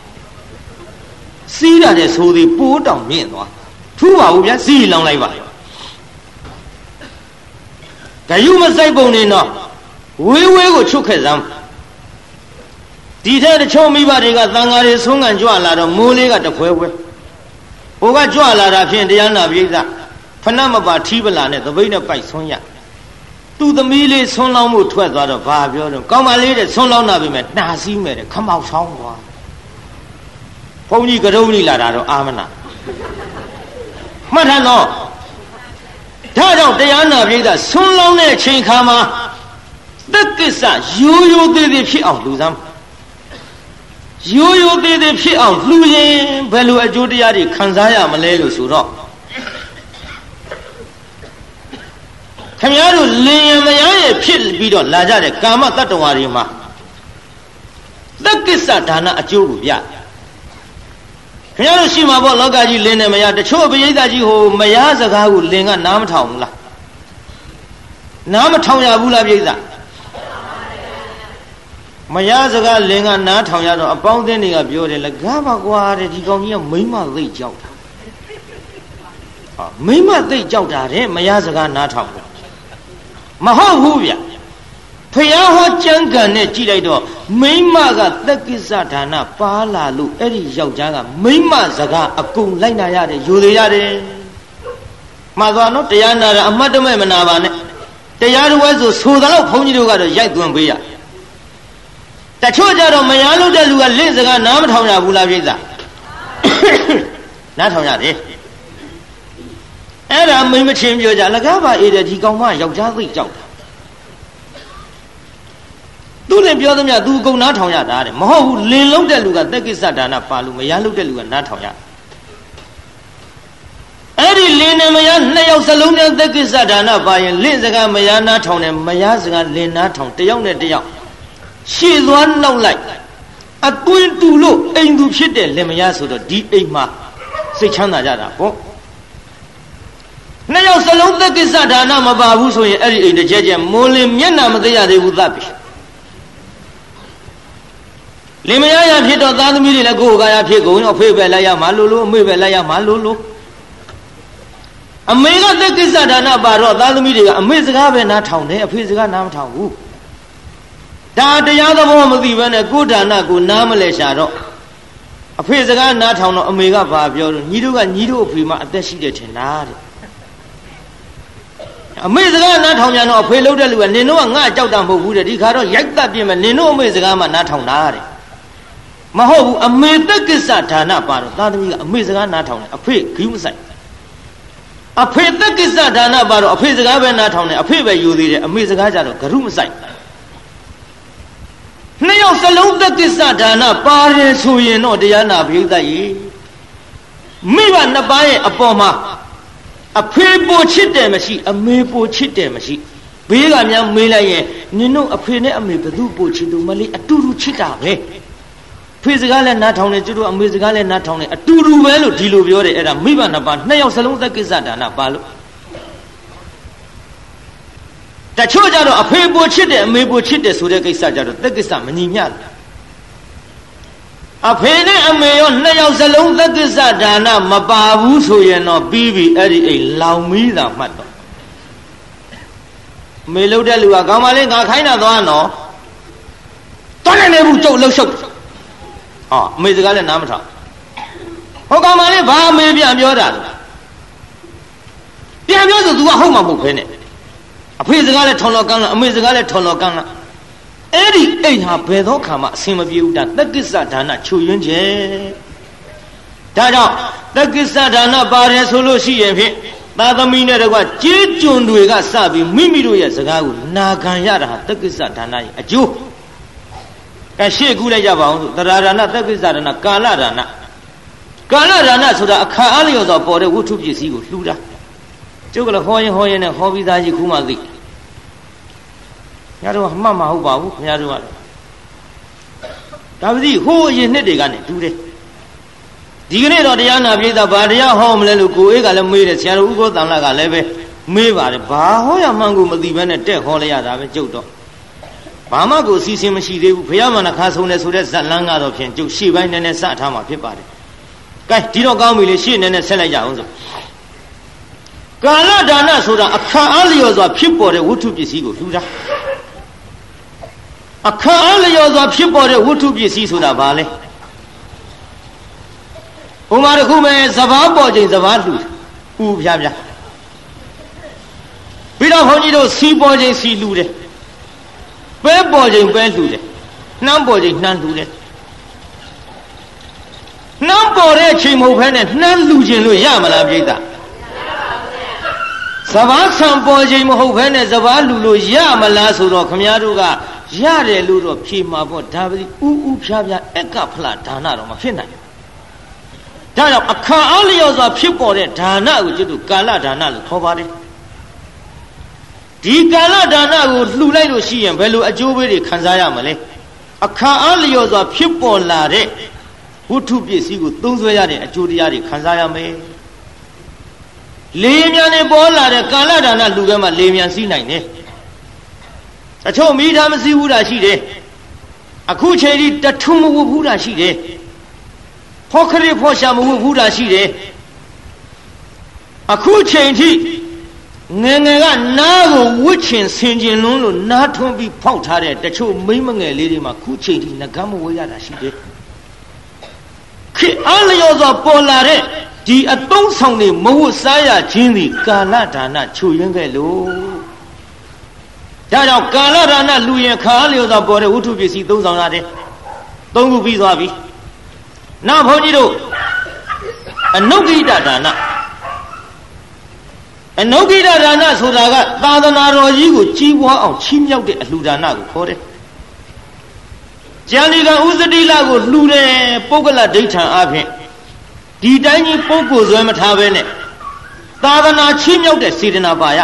စီးတာတဲ့ဆိုသေးပိုးတောင်မြင့်သွားထူးပါဘူးဗျာစီးလောင်းလိုက်ပါဂယုမဆိုင်ပုံနေတော့ဝေးဝေးကိုချုပ်ခဲ့စမ်းဒီထက်တချို့မိဘတွေကသံဃာတွေဆုံးခံကြွလာတော့မိုးလေးကတဖွဲဖွဲဟိုကကြွလာတာဖြင့်တရားနာပိဋကဖဏမပါထီးပလာနဲ့သပိတ်နဲ့ပိုက်ဆွန်းရသူ့သမီးလေးဆွန်းလောင်းမှုထွက်သွားတော့ဘာပြောတော့ကောင်းပါလေးတဲ့ဆွန်းလောင်းတာပဲမဲ့နှာစည်းမဲ့တဲ့ခမောက်ဆောင်သွား ဘုန်းကြီးကရုံးလိလာတာတော့အာမနာမှတ်ထားတော့ဒါကြောင့်တရားနာပိဋကဆွန်းလောင်းတဲ့အချိန်ခါမှာတက်ကိစ္စရိုးရိုးသေးသေးဖြစ်အောင်လူစမ်းရိုးရိုးသေးသေးဖြစ်အောင်လှူရင်ဘယ်လိုအကျိုးတရားတွေခံစားရမလဲလို့ဆိုတော့ခင်ဗျားတို့လင်ရမယားရဲ့ဖြစ်ပြီးတော့လာကြတဲ့ကာမတတ္တဝါတွေမှာတက်ကိစ္စဒါနအကျိုးကိုပြ ခင်ဗျားတို့ရှိမှာပေါ့လောကကြီးလင်နဲ့မယားတချို့ပရိသတ်ကြီးဟိုမယားစကားကိုလင်ကနားမထောင်ဘူးလားနားမထောင်ရဘူးလားပြိဿမရစကားလင်ကနားထောင်ရတော့အပေါင်းအသင်းတွေကပြောတယ်လေကားပါကွာတဲ့ဒီကောင်ကြီးကမိမသိကြောက်တာဟာမိမသိကြောက်တာတဲ့မရစကားနားထောင်တယ်မဟုတ်ဘူးဗျ ဖျားဟောကြံကံနဲ့ကြည့်လိုက်တော့မိမကသက်ကိစ္စဒါနပါလာလို့အဲ့ဒီယောက်ျားကမိမစကားအကုန်လိုက်နာရတယ်ယူသေးရတယ်မှားသွားနော်တရားနာတာအမှတ်တမဲ့မနာပါနဲ့တရားတော်ဝဲဆိုဆိုတော့ဘုန်းကြီးတို့ကတော့ရိုက်သွင်းပေးရတချို့ကြတော့မရလို့တဲ့လူကလင့်စကားနားမထောင်ရဘူးလားပြိဿနားထောင်ရတယ်အဲ့ဒါမိမချင်းပြောကြလကားပါအေးတဲ့ဒီကောင်မယောက်ျားသိကြောက်တာ သူလည်းပြောသမျှသူအကုန်နားထောင်ရတာတဲ့မဟုတ်ဘူးလင်လုံးတဲ့လူကတက်ကိစ္စဒါနပါလို့မရလို့တဲ့လူကနားထောင်ရအဲ့ဒီလင်နဲ့မရနှစ်ယောက်စလုံးနဲ့သက်ကိစ္စဒါနပါရင်လင့်စကားမရနားထောင်တယ်မရစကားလင်နားထောင်တယောက်နဲ့တယောက်ရှေ့သွားနောက်လိုက်အသွင်တူလို့အိမ်သူဖြစ်တဲ့လင်မရဆိုတော့ဒီအိမ်မှာစိတ်ချမ်းသာကြတာပေါ့နှစ်ယောက်စလုံးသက်ကိစ္စဒါနမပါဘူးဆိုရင်အဲ့ဒီအိမ်တစ်ချက်ချက်မိုးလင်းမျက်နှာမသိရသေးဘူးသတ်ပြီ လင်မယားရဖြစ်တော့သားသမီးတွေလည်းကိုယ်ကာယဖြစ်ကုန်ရောဖေးပဲလိုက်ရမှာလို့လို့အမေပဲလိုက်ရမှာလို့လို့အမေကသက်ကိစ္စဒါနပါတော့သားသမီးတွေကအမေစကားပဲနားထောင်တယ်အဖေစကားနားမထောင်ဘူးဒါတရားသဘောမသိဘဲနဲ့ကိုဒါနကိုနားမလဲရှာတော့အဖေစကားနားထောင်တော့အမေကဘာပြောလို့ညီတို့ကညီတို့အဖေမှအသက်ရှိတယ်ထင်လားတဲ့အမေစကားနားထောင်ကြတော့အဖေလှုပ်တဲ့လူကနင်တို့ကငါကြောက်တာမဟုတ်ဘူးတဲ့ဒီခါတော့ရိုက်တက်ပြင်မယ်နင်တို့အမေစကားမှနားထောင်တာတဲ့ မဟုတ်ဘူးအမေတက်ကိစ္စဒါနပါတော့သားသမီးကအမေစကားနားထောင်တယ်အဖေဂိူးမဆိုင်အဖေတက်ကိစ္စဒါနပါတော့အဖေစကားပဲနားထောင်တယ်အဖေပဲယူသေးတယ်အမေစကားကြတော့ဂရုမဆိုင်နှစ်ယောက်စလုံးသက်ကိစ္စဒါနပါတယ်ဆိုရင်တော့တရားနာဘိသတ်ရေမိဘနှစ်ပါးရဲ့အပေါ်မှာအဖေပိုချစ်တယ်မရှိ အမေပိုချစ်တယ်မရှိဘေးကများမေးလိုက်ရင်နင်တို့အဖေနဲ့အမေဘသူပိုချစ်သူမလေးအတူတူချစ်တာပဲ ဖေစကားလည်းနားထောင်တယ်ကျတို့အမေစကားလည်းနားထောင်တယ်အတူတူပဲလို့ဒီလိုပြောတယ်အဲ့ဒါမိဘနှစ်ပါးနှစ်ယောက်စလုံးသက်ကိစ္စဒါနပါလို့တချို့ကြတော့အဖေပိုချစ်တယ်အမေပိုချစ်တယ်ဆိုတဲ့ကိစ္စကြတော့သက်ကိစ္စမညီမျှဘူးအဖေနဲ့အမေရောနှစ်ယောက်စလုံးသက်ကိစ္စဒါနမပါဘူးဆိုရင်တော့ပြီးပြီအဲ့ဒီအိမ်လောင်မီးတာမှတ်တော့မေလို့တဲ့လူကကောင်းပါလေငါခိုင်းတာသွားနော်သွားနိုင်နေဘူးကြုတ်လှုပ်ရှုပ် ဟောအမေစကားလည်းနားမထောင်ဟောကောင်ပါလေဘာအမေပြန်ပြောတာလဲပြန်ပြောဆို तू ကဟုတ်မှာမဟုတ်ဖ ೇನೆ အဖေစကားလည်းထွန်တော်ကန်းလားအမေစကားလည်းထွန်တော်ကန်းလားအဲ့ဒီအိမ်ဟာဘယ်သောခါမှအဆင်မပြေဘူးဒါတက္ကိစ္စဒါနချွယွင်းခြင်းဒါကြောင့်တက္ကိစ္စဒါနပါတယ်ဆိုလို့ရှိရင်ဖြင့်သာသမီနဲ့တကွကြေးကျွန်တွေကစပြီးမိမိတို့ရဲ့စကားကိုနာခံရတာဟာတက္ကိစ္စဒါနရဲ့အကျိုး ကရှေ့ကူးလိုက်ကြပါအောင်ဆိုတရားဒါနတက္ကိစ္စဒါနကာလဒါနကာလဒါနဆိုတာအခါအားလျော်စွာပေါ်တဲ့ဝတ္ထုပစ္စည်းကိုလှူတာကျုပ်ကလည်းဟောရင်ဟောရင်နဲ့ဟောပြီးသားကြီးခုမှသိညာတို့ကမှတ်မဟုတ်ပါဘူးခင်ဗျားတို့ကဒါပတိဟိုးအရင်နှစ်တွေကနေတူတယ်ဒီကနေ့တော့တရားနာပြည်သားဘာတရားဟောမလဲလို့ကိုအေးကလည်းမေးတယ်ဆရာတော်ဥက္ကောတန်လာကလည်းပဲမေးပါတယ်ဘာဟောရမှန်းကိုမသိဘဲနဲ့တက်ဟောလိုက်ရတာပဲကြုတ်တော့ ဘာမှကိုစီစဉ်မရှိသေးဘူးဘုရားမနခါဆုံးတယ်ဆိုတဲ့ဇက်လန်းကတော့ဖြင့်ကျုပ်ရှေ့ပိုင်းနည်းနည်းစထားမှာဖြစ်ပါတယ်ကဲဒီတော့ကောင်းပြီလေရှေ့နည်းနည်းဆက်လိုက်ကြအောင်ဆိုကာလဒါနဆိုတာအခါအားလျော်စွာဖြစ်ပေါ်တဲ့ဝတ္ထုပစ္စည်းကိုလှူတာအခါအားလျော်စွာဖြစ်ပေါ်တဲ့ဝတ္ထုပစ္စည်းဆိုတာဘာလဲဥမာတစ်ခုပဲစဘာပေါ်ချိန်စဘာလှူဥဖြားဖြားပြီးတော့ခွန်ကြီးတို့စီပေါ်ချိန်စီလှူတယ် ပဲပေါ်ချိန်ပဲလှူတယ်နှမ်းပေါ်ချိန်နှမ်းလှူတယ်နှမ်းပေါ်တဲ့အချိန်မဟုတ်ဘဲနဲ့နှမ်းလှူခြင်းလို့ရမလားပြိဿစဘာဆံပေါ်ချိန်မဟုတ်ဘဲနဲ့စဘာလှူလို့ရမလားဆိုတော့ခမည်းတော်ကရတယ်လို့တော့ဖြေမှာပေါ့ဒါပတိဥဥဖြားဖြားအက်ကဖလားဒါနတော့မဖြစ်နိုင်ဒါကြောင့်အခါအားလျော်စွာဖြစ်ပေါ်တဲ့ဒါနကိုကျွတ်တို့ကာလဒါနလို့ခေါ်ပါတယ် ဒီကာလဒါနကိုလှူလိုက်လို့ရှိရင်ဘယ်လိုအကျိုးပေးတွေခံစားရမလဲအခါအားလျော်စွာဖြစ်ပေါ်လာတဲ့ဝတ္ထုပစ္စည်းကိုသုံးစွဲရတဲ့အကျိုးတရားတွေခံစားရမယ်လေမြန်နေပေါ်လာတဲ့ကာလဒါနလူကဲမှာလေမြန်စီးနိုင်တယ်အချို့မိသားမစည်းဘူးတာရှိတယ်အခုချိန်ဒီတထုံမဝဘူးတာရှိတယ်ဖောခရဖောရှာမဝဘူးတာရှိတယ်အခုချိန်ထိ ငငယ်ကနားကိုဝှစ်ချင်ဆင်ကျင်လွန်းလို့နားထွန်းပြီးဖောက်ထားတဲ့တချို့မိမငယ်လေးတွေမှာခုချိန်ထိငကမ်းမဝေးရတာရှိတယ်ခေအားလျော်စွာပေါ်လာတဲ့ဒီအတုံးဆောင်တွေမဟုတ်စားရခြင်းသည်ကာလဒါနချူရင်းခဲ့လို့ဒါကြောင့်ကာလဒါနလူရင်ခါလျော်စွာပေါ်တဲ့ဝတ္ထုပစ္စည်းသုံးဆောင်ရတယ်သုံးခုပြီးသွားပြီနောက်ဘုန်းကြီးတို့အနုဂိတဒါန အနုဂိတဒါနဆိုတာကသာသနာတော်ကြီးကိုကြီးပွားအောင်ချီးမြှောက်တဲ့အလှူဒါနကိုခေါ်တယ်ကျန်ဒီကဥစတိလကိုလှူတယ်ပုဂ္ဂလဒိဋ္ဌံအဖြစ်ဒီတိုင်းကြီးပုဂ္ဂိုလ်ဆွဲမထားပဲနဲ့သာသနာချီးမြှောက်တဲ့စေတနာပါရ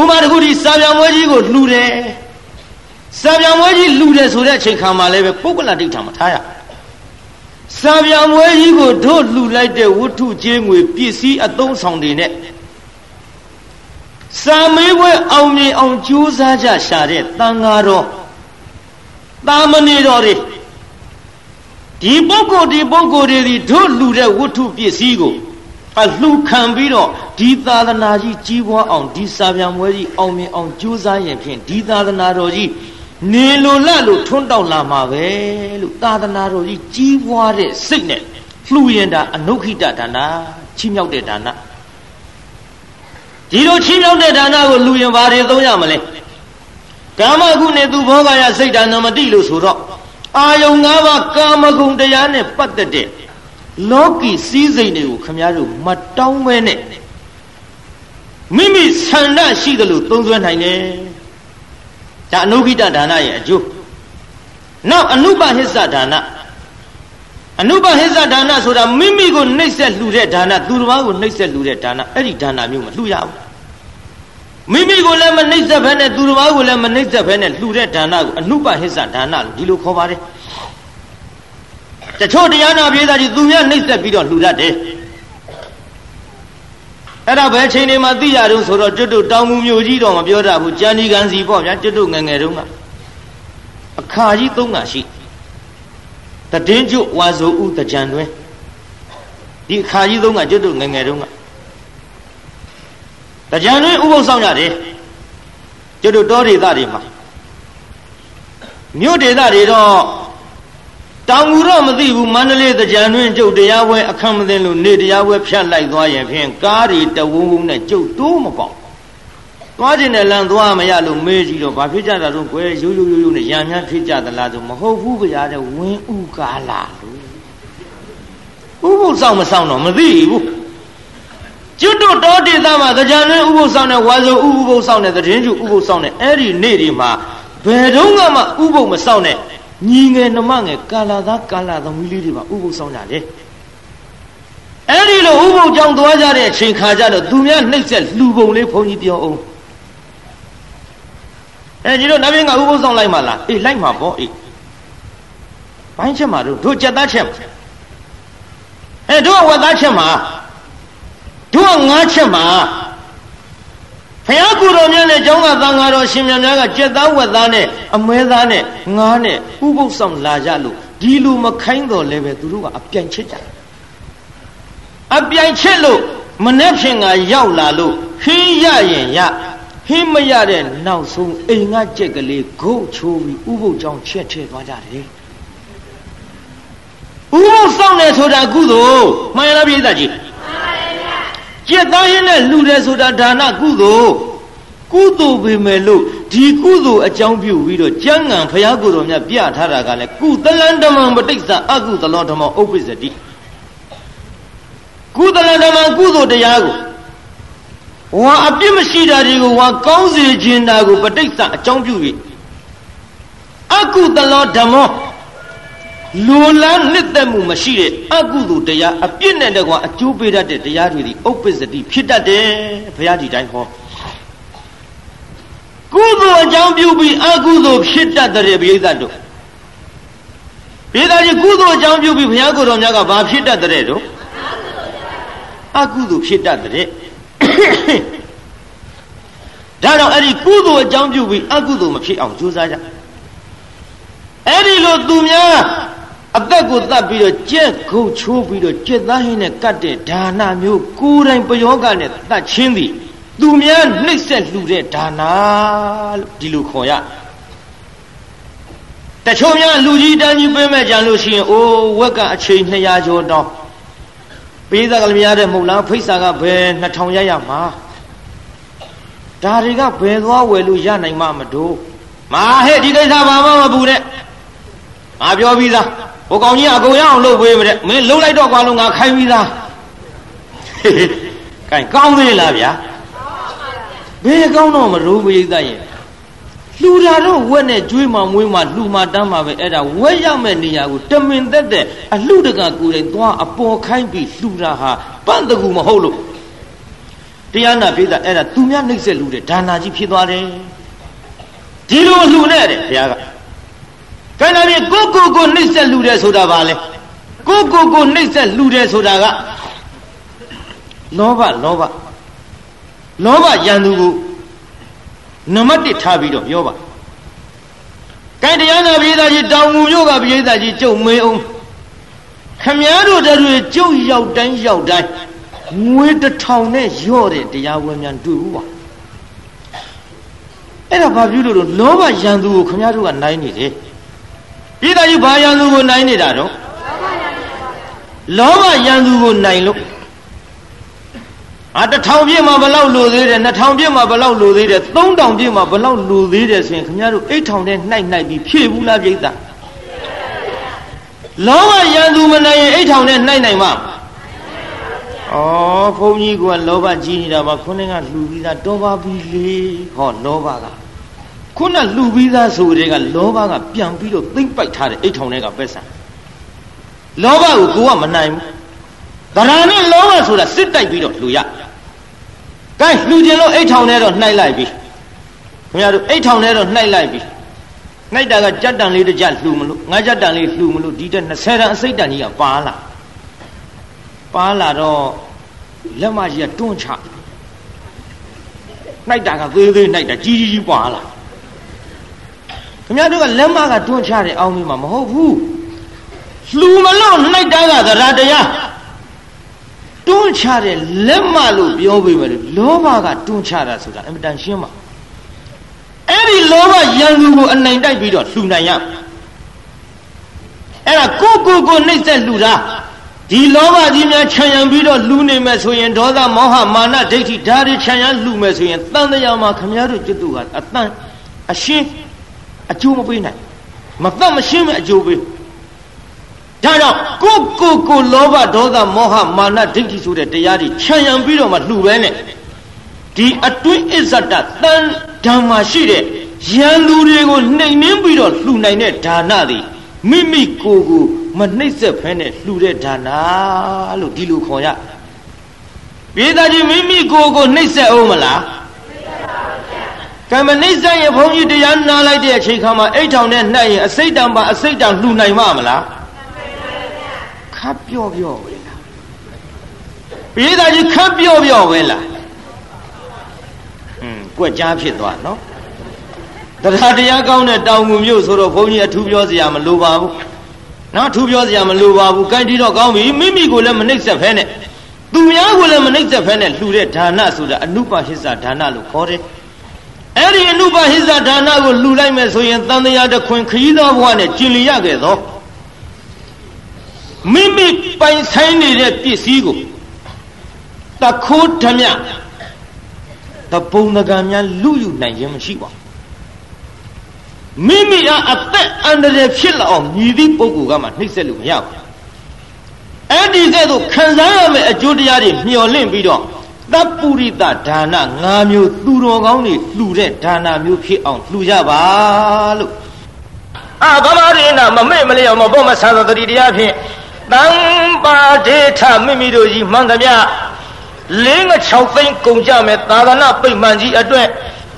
ဥမာတခုဒီစာပြောင်ဝဲကြီးကိုလှူတယ်စာပြောင်ဝဲကြီးလှူတယ်ဆိုတဲ့အချိန်ခါမှာလည်းပဲပုဂ္ဂလဒိဋ္ဌံမထားရ စာပြောင်ဝဲကြီးကိုတို့လှူလိုက်တဲ့ဝတ္ထုကျေးငွေပစ္စည်းအသုံးဆောင်တွေနဲ့စာမေးပွဲအောင်မြင်အောင်ကြိုးစားကြရှာတဲ့တန်ဃာတော်တာမဏေတော်တွေဒီပုဂ္ဂိုလ်ဒီပုဂ္ဂိုလ်တွေဒီတို့လှူတဲ့ဝတ္ထုပစ္စည်းကိုအလှူခံပြီးတော့ဒီသာသနာကြီးကြီးပွားအောင်ဒီစာပြန်ပွဲကြီးအောင်မြင်အောင်ကြိုးစားရင်ဖြင့်ဒီသာသနာတော်ကြီး နေလိုလလို့ထွန်းတောက်လာမှာပဲလို့သာသနာတော်ကြီးကြီးပွားတဲ့စိတ်နဲ့လှူရင်တာအနုခိတဒါနချီးမြှောက်တဲ့ဒါနဒီလိုချီးမြှောက်တဲ့ဒါနကိုလှူရင်ဘာတွေသုံးရမလဲကာမဂုဏ်နဲ့သူဘောဂရစိတ်ဒါနမတိလို့ဆိုတော့အာယုံ၅ပါးကာမဂုဏ်တရားနဲ့ပတ်သက်တဲ့လောကီစည်းစိမ်တွေကိုခမည်းတော်မတောင်းပဲနဲ့မိမိဆန္ဒရှိတယ်လို့သုံးစွဲနိုင်တယ် ဒါအနုခိတဒါနရဲ့အကျိုးနောက်အနုပဟိစ္စဒါနအနုပဟိစ္စဒါနဆိုတာမိမိကိုနှိပ်စက်လှူတဲ့ဒါနသူတစ်ပါးကိုနှိပ်စက်လှူတဲ့ဒါနအဲ့ဒီဒါနမျိုးမလှူရဘူးမိမိကိုလည်းမနှိပ်စက်ဘဲနဲ့သူတစ်ပါးကိုလည်းမနှိပ်စက်ဘဲနဲ့လှူတဲ့ဒါနကိုအနုပဟိစ္စဒါနလို့ဒီလိုခေါ်ပါတယ်တချို့တရားနာပြေးသားကြီးသူများနှိပ်စက်ပြီးတော့လှူတတ်တယ် အဲ့ဒါဘယ်ချိန်နေမှသိရတော့ဆိုတော့ကျွတ်တို့တောင်မူမျိုးကြီးတော့မပြောတတ်ဘူးကြံဒီကံစီပေါ့ဗျာကျွတ်တို့ငငယ်တုန်းကအခါကြီးသုံးတာရှိတည်င်းကျွဝါဇိုဥတကြံတွင်ဒီအခါကြီးသုံးကကျွတ်တို့ငငယ်တုန်းကတကြံတွင်ဥပုသ်ဆောင်ရတယ်ကျွတ်တို့တောဒေသတွေမှာမြို့ဒေသတွေတော့ တောင်ငူတော့မသိဘူးမန္တလေးတကြံတွင်ကျုပ်တရားပွဲအခမ်းမသိလို့နေတရားပွဲဖြတ်လိုက်သွားရင်ဖြင့်ကားတွေတဝုံဝုံနဲ့ကျုပ်တိုးမပေါက်သွားခြင်းနဲ့လမ်းသွားမရလို့မေးကြည့်တော့ဘာဖြစ်ကြတာတော့ကွယ်ရိုးရိုးရိုးရိုးနဲ့ရံများဖြစ်ကြသလားဆိုမဟုတ်ဘူးဗျာတဲ့ဝင်းဥကားလာလို့ဥပုသ်ဆောင်မဆောင်တော့မသိဘူးကျွတ်တို့တောဒေသမှာကြံတွင်ဥပုသ်ဆောင်တဲ့ဝါဆိုဥဥပုသ်ဆောင်တဲ့တရင်ကျဥပုသ်ဆောင်တဲ့အဲ့ဒီနေ့ဒီမှာဘယ်တော့မှဥပုသ်မဆောင်တဲ့ ညီငယ်နှမငယ်ကာလာသားကာလာသမီးလေးတွေပါဥပုသ်ဆောင်ကြတယ်အဲ့ဒီလိုဥပုသ်ကြောင့်သွားကြတဲ့အချိန်ခါကျတော့သူများနှိမ့်ဆက်လှူပုံလေးဘုန်းကြီးပြောအောင်အဲကြီးတို့နတ်ဘင်းကဥပုသ်ဆောင်လိုက်မှာလားအေးလိုက်မှာပေါ့အေးဘိုင်းချက်မှာတို့တို့ကြက်သားချက်အဲတို့ကဝက်သားချက်မှာတို့ကငါးချက်မှာ ဖယားကူတော်မြတ်နဲ့ကျောင်းကသံဃာတော်ရှင်မြတ်များကကြက်သားဝက်သားနဲ့အမွဲသားနဲ့ငါးနဲ့ဥပုသ်ဆောင်လာကြလို့ဒီလူမခိုင်းတော်လည်းပဲသူတို့ကအပြိုင်ချက်ကြအပြိုင်ချက်လို့မနေ့ဖြင့်ကရောက်လာလို့ခင်းရရင်ရဟင်းမရတဲ့နောက်ဆုံးအိမ်ကကြက်ကလေးဂုတ်ချိုးပြီးဥပုပ်ကြောင့်ချက်ထည့်သွားကြတယ်ဥပုပ်စောင့်တယ်ဆိုတာကုသိုလ်မှန်ရလားပြိဿကြီးမှန်ပါဗျာ ကြက်သားရင်းနဲ့လှူတယ်ဆိုတာဒါနကုသိုလ်ကုသိုလ်ပေမဲ့လို့ဒီကုသိုလ်အကြောင်းပြုပြီးတော့ကျမ်းဂန်ဘုရားကိုယ်တော်မြတ်ပြထားတာကလည်းကုသလံဓမ္မပဋိစ္စအကုသလောဓမ္မဥပ္ပစ္စတိကုသလံဓမ္မကုသိုလ်တရားကိုဝါအပြစ်မရှိတာတွေကိုဝါကောင်းစေခြင်းတာကိုပဋိစ္စအကြောင်းပြုပြီးအကုသလောဓမ္မော လူလန်းနှစ်သက်မှုမရှိတဲ့အကုသိုလ်တရားအပြစ်နဲ့တကွာအကျိုးပေးတတ်တဲ့တရားတွေဒီဥပ္ပစ္စတိဖြစ်တတ်တယ်ဘုရားဒီတိုင်းဟောကုသိုလ်အကြောင်းပြုပြီးအကုသိုလ်ဖြစ်တတ်တဲ့ပိဋကတို့ပိဋကကြီးကုသိုလ်အကြောင်းပြုပြီးဘုရားကိုယ်တော်မြတ်ကဘာဖြစ်တတ်တဲ့တို့အကုသိုလ်ဖြစ်တတ်တဲ့ဒါတော့အဲ့ဒီကုသိုလ်အကြောင်းပြုပြီးအကုသိုလ်မဖြစ်အောင်ကြိုးစားကြအဲ့ဒီလိုသူများ အသက်ကိုတတ်ပြီးတော့ကြက်ခုတ်ချိုးပြီးတော့ကြက်သားဟင်းနဲ့ကတ်တဲ့ဒါနမျိုးကိုယ်တိုင်ပယောဂနဲ့တတ်ချင်းသည်သူများနှိပ်ဆက်လှူတဲ့ဒါနာလို့ဒီလိုခေါ်ရတချို့များလူကြီးတန်းကြီးပေးမဲ့ကြလို့ရှိရင်အိုးဝက်ကအချိန်200ကျော်တောင်းပေးစားကလည်းမရတဲ့မဟုတ်လားဖိတ်စာကဘယ်2000ရရမှာဒါတွေကဘယ်သွားဝယ်လို့ရနိုင်မှမတို့မာဟဲ့ဒီကိစ္စဘာမှမပူနဲ့ငါပြောပြီးသား ဟိုကောင်ကြီးအကုန်ရအောင်လုပ်ပေးမတဲ့မင်းလှုပ်လိုက်တော့ကွာလို့ငါခိုင်းပြီးသားကဲကောင်းသေးလားဗျာဘယ်ကောင်းတော့မရိုးပိသရဲ့လှူတာတော့ဝက်နဲ့ကျွေးမှမွေးမှလှူမှတမ်းမှပဲအဲ့ဒါဝက်ရမဲ့နေရာကိုတမင်သက်တဲ့အလှတကကိုယ်တိုင်သွားအပေါ်ခိုင်းပြီးလှူတာဟာပန့်တကူမဟုတ်လို့တရားနာပိသအဲ့ဒါသူများနှိမ့်ဆက်လှူတဲ့ဒါနာကြီးဖြစ်သွားတယ်ဒီလိုလှူနဲ့တဲ့ဘုရားက ခန္ဓာပြင်ကိုကိုကိုနှိမ့်ဆက်လှူတယ်ဆိုတာဘာလဲကိုကိုကိုနှိမ့်ဆက်လှူတယ်ဆိုတာကလောဘလောဘလောဘရန်သူကိုနံပါတ်1ထားပြီးတော့ပြောပါကဲတရားနာပြည်သားကြီးတောင်ငူမြို့ကပြည်သားကြီးကျုပ်မေးအောင်ခမည်းတော်တွေကျုပ်ရောက်တိုင်းရောက်တိုင်းငွေတစ်ထောင်နဲ့ရော့တဲ့တရားဝင်များတွေ့ဘူးပါအဲ့ဒါဘာပြုလို့တော့လောဘရန်သူကိုခမည်းတော်ကနိုင်နေတယ် ပြည်သားကြီးဘာရန်သူကိုနိုင်နေတာတော့လောဘရန်သူကိုနိုင်လို့အာတထောင်ပြည့်မှာဘလောက်လိုသေးတယ်နှစ်ထောင်ပြည့်မှာဘလောက်လိုသေးတယ်သုံးထောင်ပြည့်မှာဘလောက်လိုသေးတယ်ဆိုရင်ခင်ဗျားတို့အိတ်ထောင်နဲ့နှိုက်နှိုက်ပြီးဖြည့်ဘူးလားပြိဿလောဘရန်သူမနိုင်ရင်အိတ်ထောင်နဲ့နှိုက်နိုင်မှာဩဘုန်းကြီးကလောဘကြီးနေတာပါခုနကလှူပြီးသားတောပါပြီလေဟောလောဘက ခုနလှူပြီးသားဆိုတဲ့ကလောဘကပြန်ပြီးတော့သိမ့်ပိုက်ထားတဲ့အိတ်ထောင်တွေကပဲဆန်လောဘကိုကိုကမနိုင်ဘူးဗရာနဲ့လောဘဆိုတာစစ်တိုက်ပြီးတော့လှူရကဲလှူခြင်းလို့အိတ်ထောင်ထဲတော့နှိုက်လိုက်ပြီခင်ဗျားတို့အိတ်ထောင်ထဲတော့နှိုက်လိုက်ပြီနှိုက်တာကကြက်တန်လေးတစ်ကြက်လှူမလို့ငါကြက်တန်လေးလှူမလို့ဒီတက်20တန်အစိတ်တန်ကြီးကပါလာပါလာတော့လက်မကြီးကတွန်းချနှိုက်တာကသေးသေးနှိုက်တာကြီးကြီးကြီးပါလာ ခင်ဗျားတို့ကလက်မကတွန်းချတယ်အောင်းမိမှာမဟုတ်ဘူးလှူမလို့နှိုက်တာကသရတရားတွန်းချတဲ့လက်မလို့ပြောပေမဲ့လောဘကတွန်းချတာဆိုတာအင်မတန်ရှင်းပါအဲ့ဒီလောဘရန်သူကိုအနိုင်တိုက်ပြီးတော့လှူနိုင်ရအဲ့ဒါကိုကိုကိုနှိမ့်ဆက်လှူတာဒီလောဘကြီးများခြံရံပြီးတော့လှူနေမယ်ဆိုရင်ဒေါသမောဟမာနဒိဋ္ဌိဓာတ်တွေခြံရံလှူမယ်ဆိုရင်တန်တရားမှာခမည်းတော်จิตသူကအတန်အရှင်း အကျိုးမပေးနိုင်မသက်မရှင်းမဲ့အကျိုးပေးဒါကြောင့်ကိုကိုကိုလောဘဒေါသမောဟမာနဒိဋ္ဌိဆိုတဲ့တရားတွေခြံရံပြီးတော့မှလှူပဲနဲ့ဒီအတွင်းအစ္ဆတတန်ဓမ္မရှိတဲ့ရန်သူတွေကိုနှိမ်နှင်းပြီးတော့လှူနိုင်တဲ့ဒါနတွေမိမိကိုယ်ကိုမနှိမ့်ဆက်ဖဲနဲ့လှူတဲ့ဒါနလို့ဒီလိုခေါ်ရပြေးသားကြီးမိမိကိုယ်ကိုနှိမ့်ဆက်အောင်မလား ကမ္မနိစ္စရဲ့ဘုန်းကြီးတရားနာလိုက်တဲ့အချိန်ခါမှာအိတ်ထောင်နဲ့နှက်ရင်အစိတ်တံပါအစိတ်တံလှူနိုင်မှာမလားခပ်ပြော့ပြော့ပဲလားပိဋကကြီးခပ်ပြော့ပြော့ပဲလားဟွန်းကြွက်ကြားဖြစ်သွားနော်တရားတရားကောင်းတဲ့တောင်ငူမြို့ဆိုတော့ဘုန်းကြီးအထူးပြောစရာမလိုပါဘူးနော်ထူးပြောစရာမလိုပါဘူးကိုင်းတီတော့ကောင်းပြီမိမိကိုလည်းမနှိမ့်ဆက်ဖဲနဲ့သူများကိုလည်းမနှိမ့်ဆက်ဖဲနဲ့လှူတဲ့ဒါနဆိုတာအနုပဟိစ္စဒါနလို့ခေါ်တယ် အဲ့ဒီအနုပဟိစ္စဒါနကိုလှူလိုက်မယ်ဆိုရင်တန်တရားတစ်ခွင်ခရီးသောဘဝနဲ့ကျင်လျရခဲ့သောမိမိပိုင်ဆိုင်နေတဲ့ပစ္စည်းကိုတခိုးဓမြတပုံတကံများလူယူနိုင်ခြင်းမရှိပါဘူးမိမိအားအသက်အန္တရာယ်ဖြစ်လာအောင်မြည်သည့်ပုဂ္ဂိုလ်ကမှနှိမ့်ဆက်လို့မရဘူးအဲ့ဒီကဲ့သို့ခံစားရမယ့်အကျိုးတရားတွေမျှော်လင့်ပြီးတော့ တပ်ပုရိသဒါန၅မျိုးသူတော်ကောင်းတွေလှူတဲ့ဒါနမျိုးဖြစ်အောင်လှူကြပါလို့အာဗမာရိနာမမေ့မလျော်မဘောမဆာသောတတိတရားဖြင့်တံပါဒေထမိမိတို့ကြီးမှန်သမျှလေးင၆သိန်းကုန်ကြမဲ့သာသနာပိတ်မှန်ကြီးအတွက်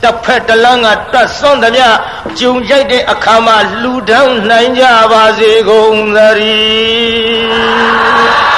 တစ်ဖက်တလန်းကတတ်စွန်းသမျှကြုံကြိုက်တဲ့အခါမှာလှူဒန်းနိုင်ကြပါစေကုန်သတည်း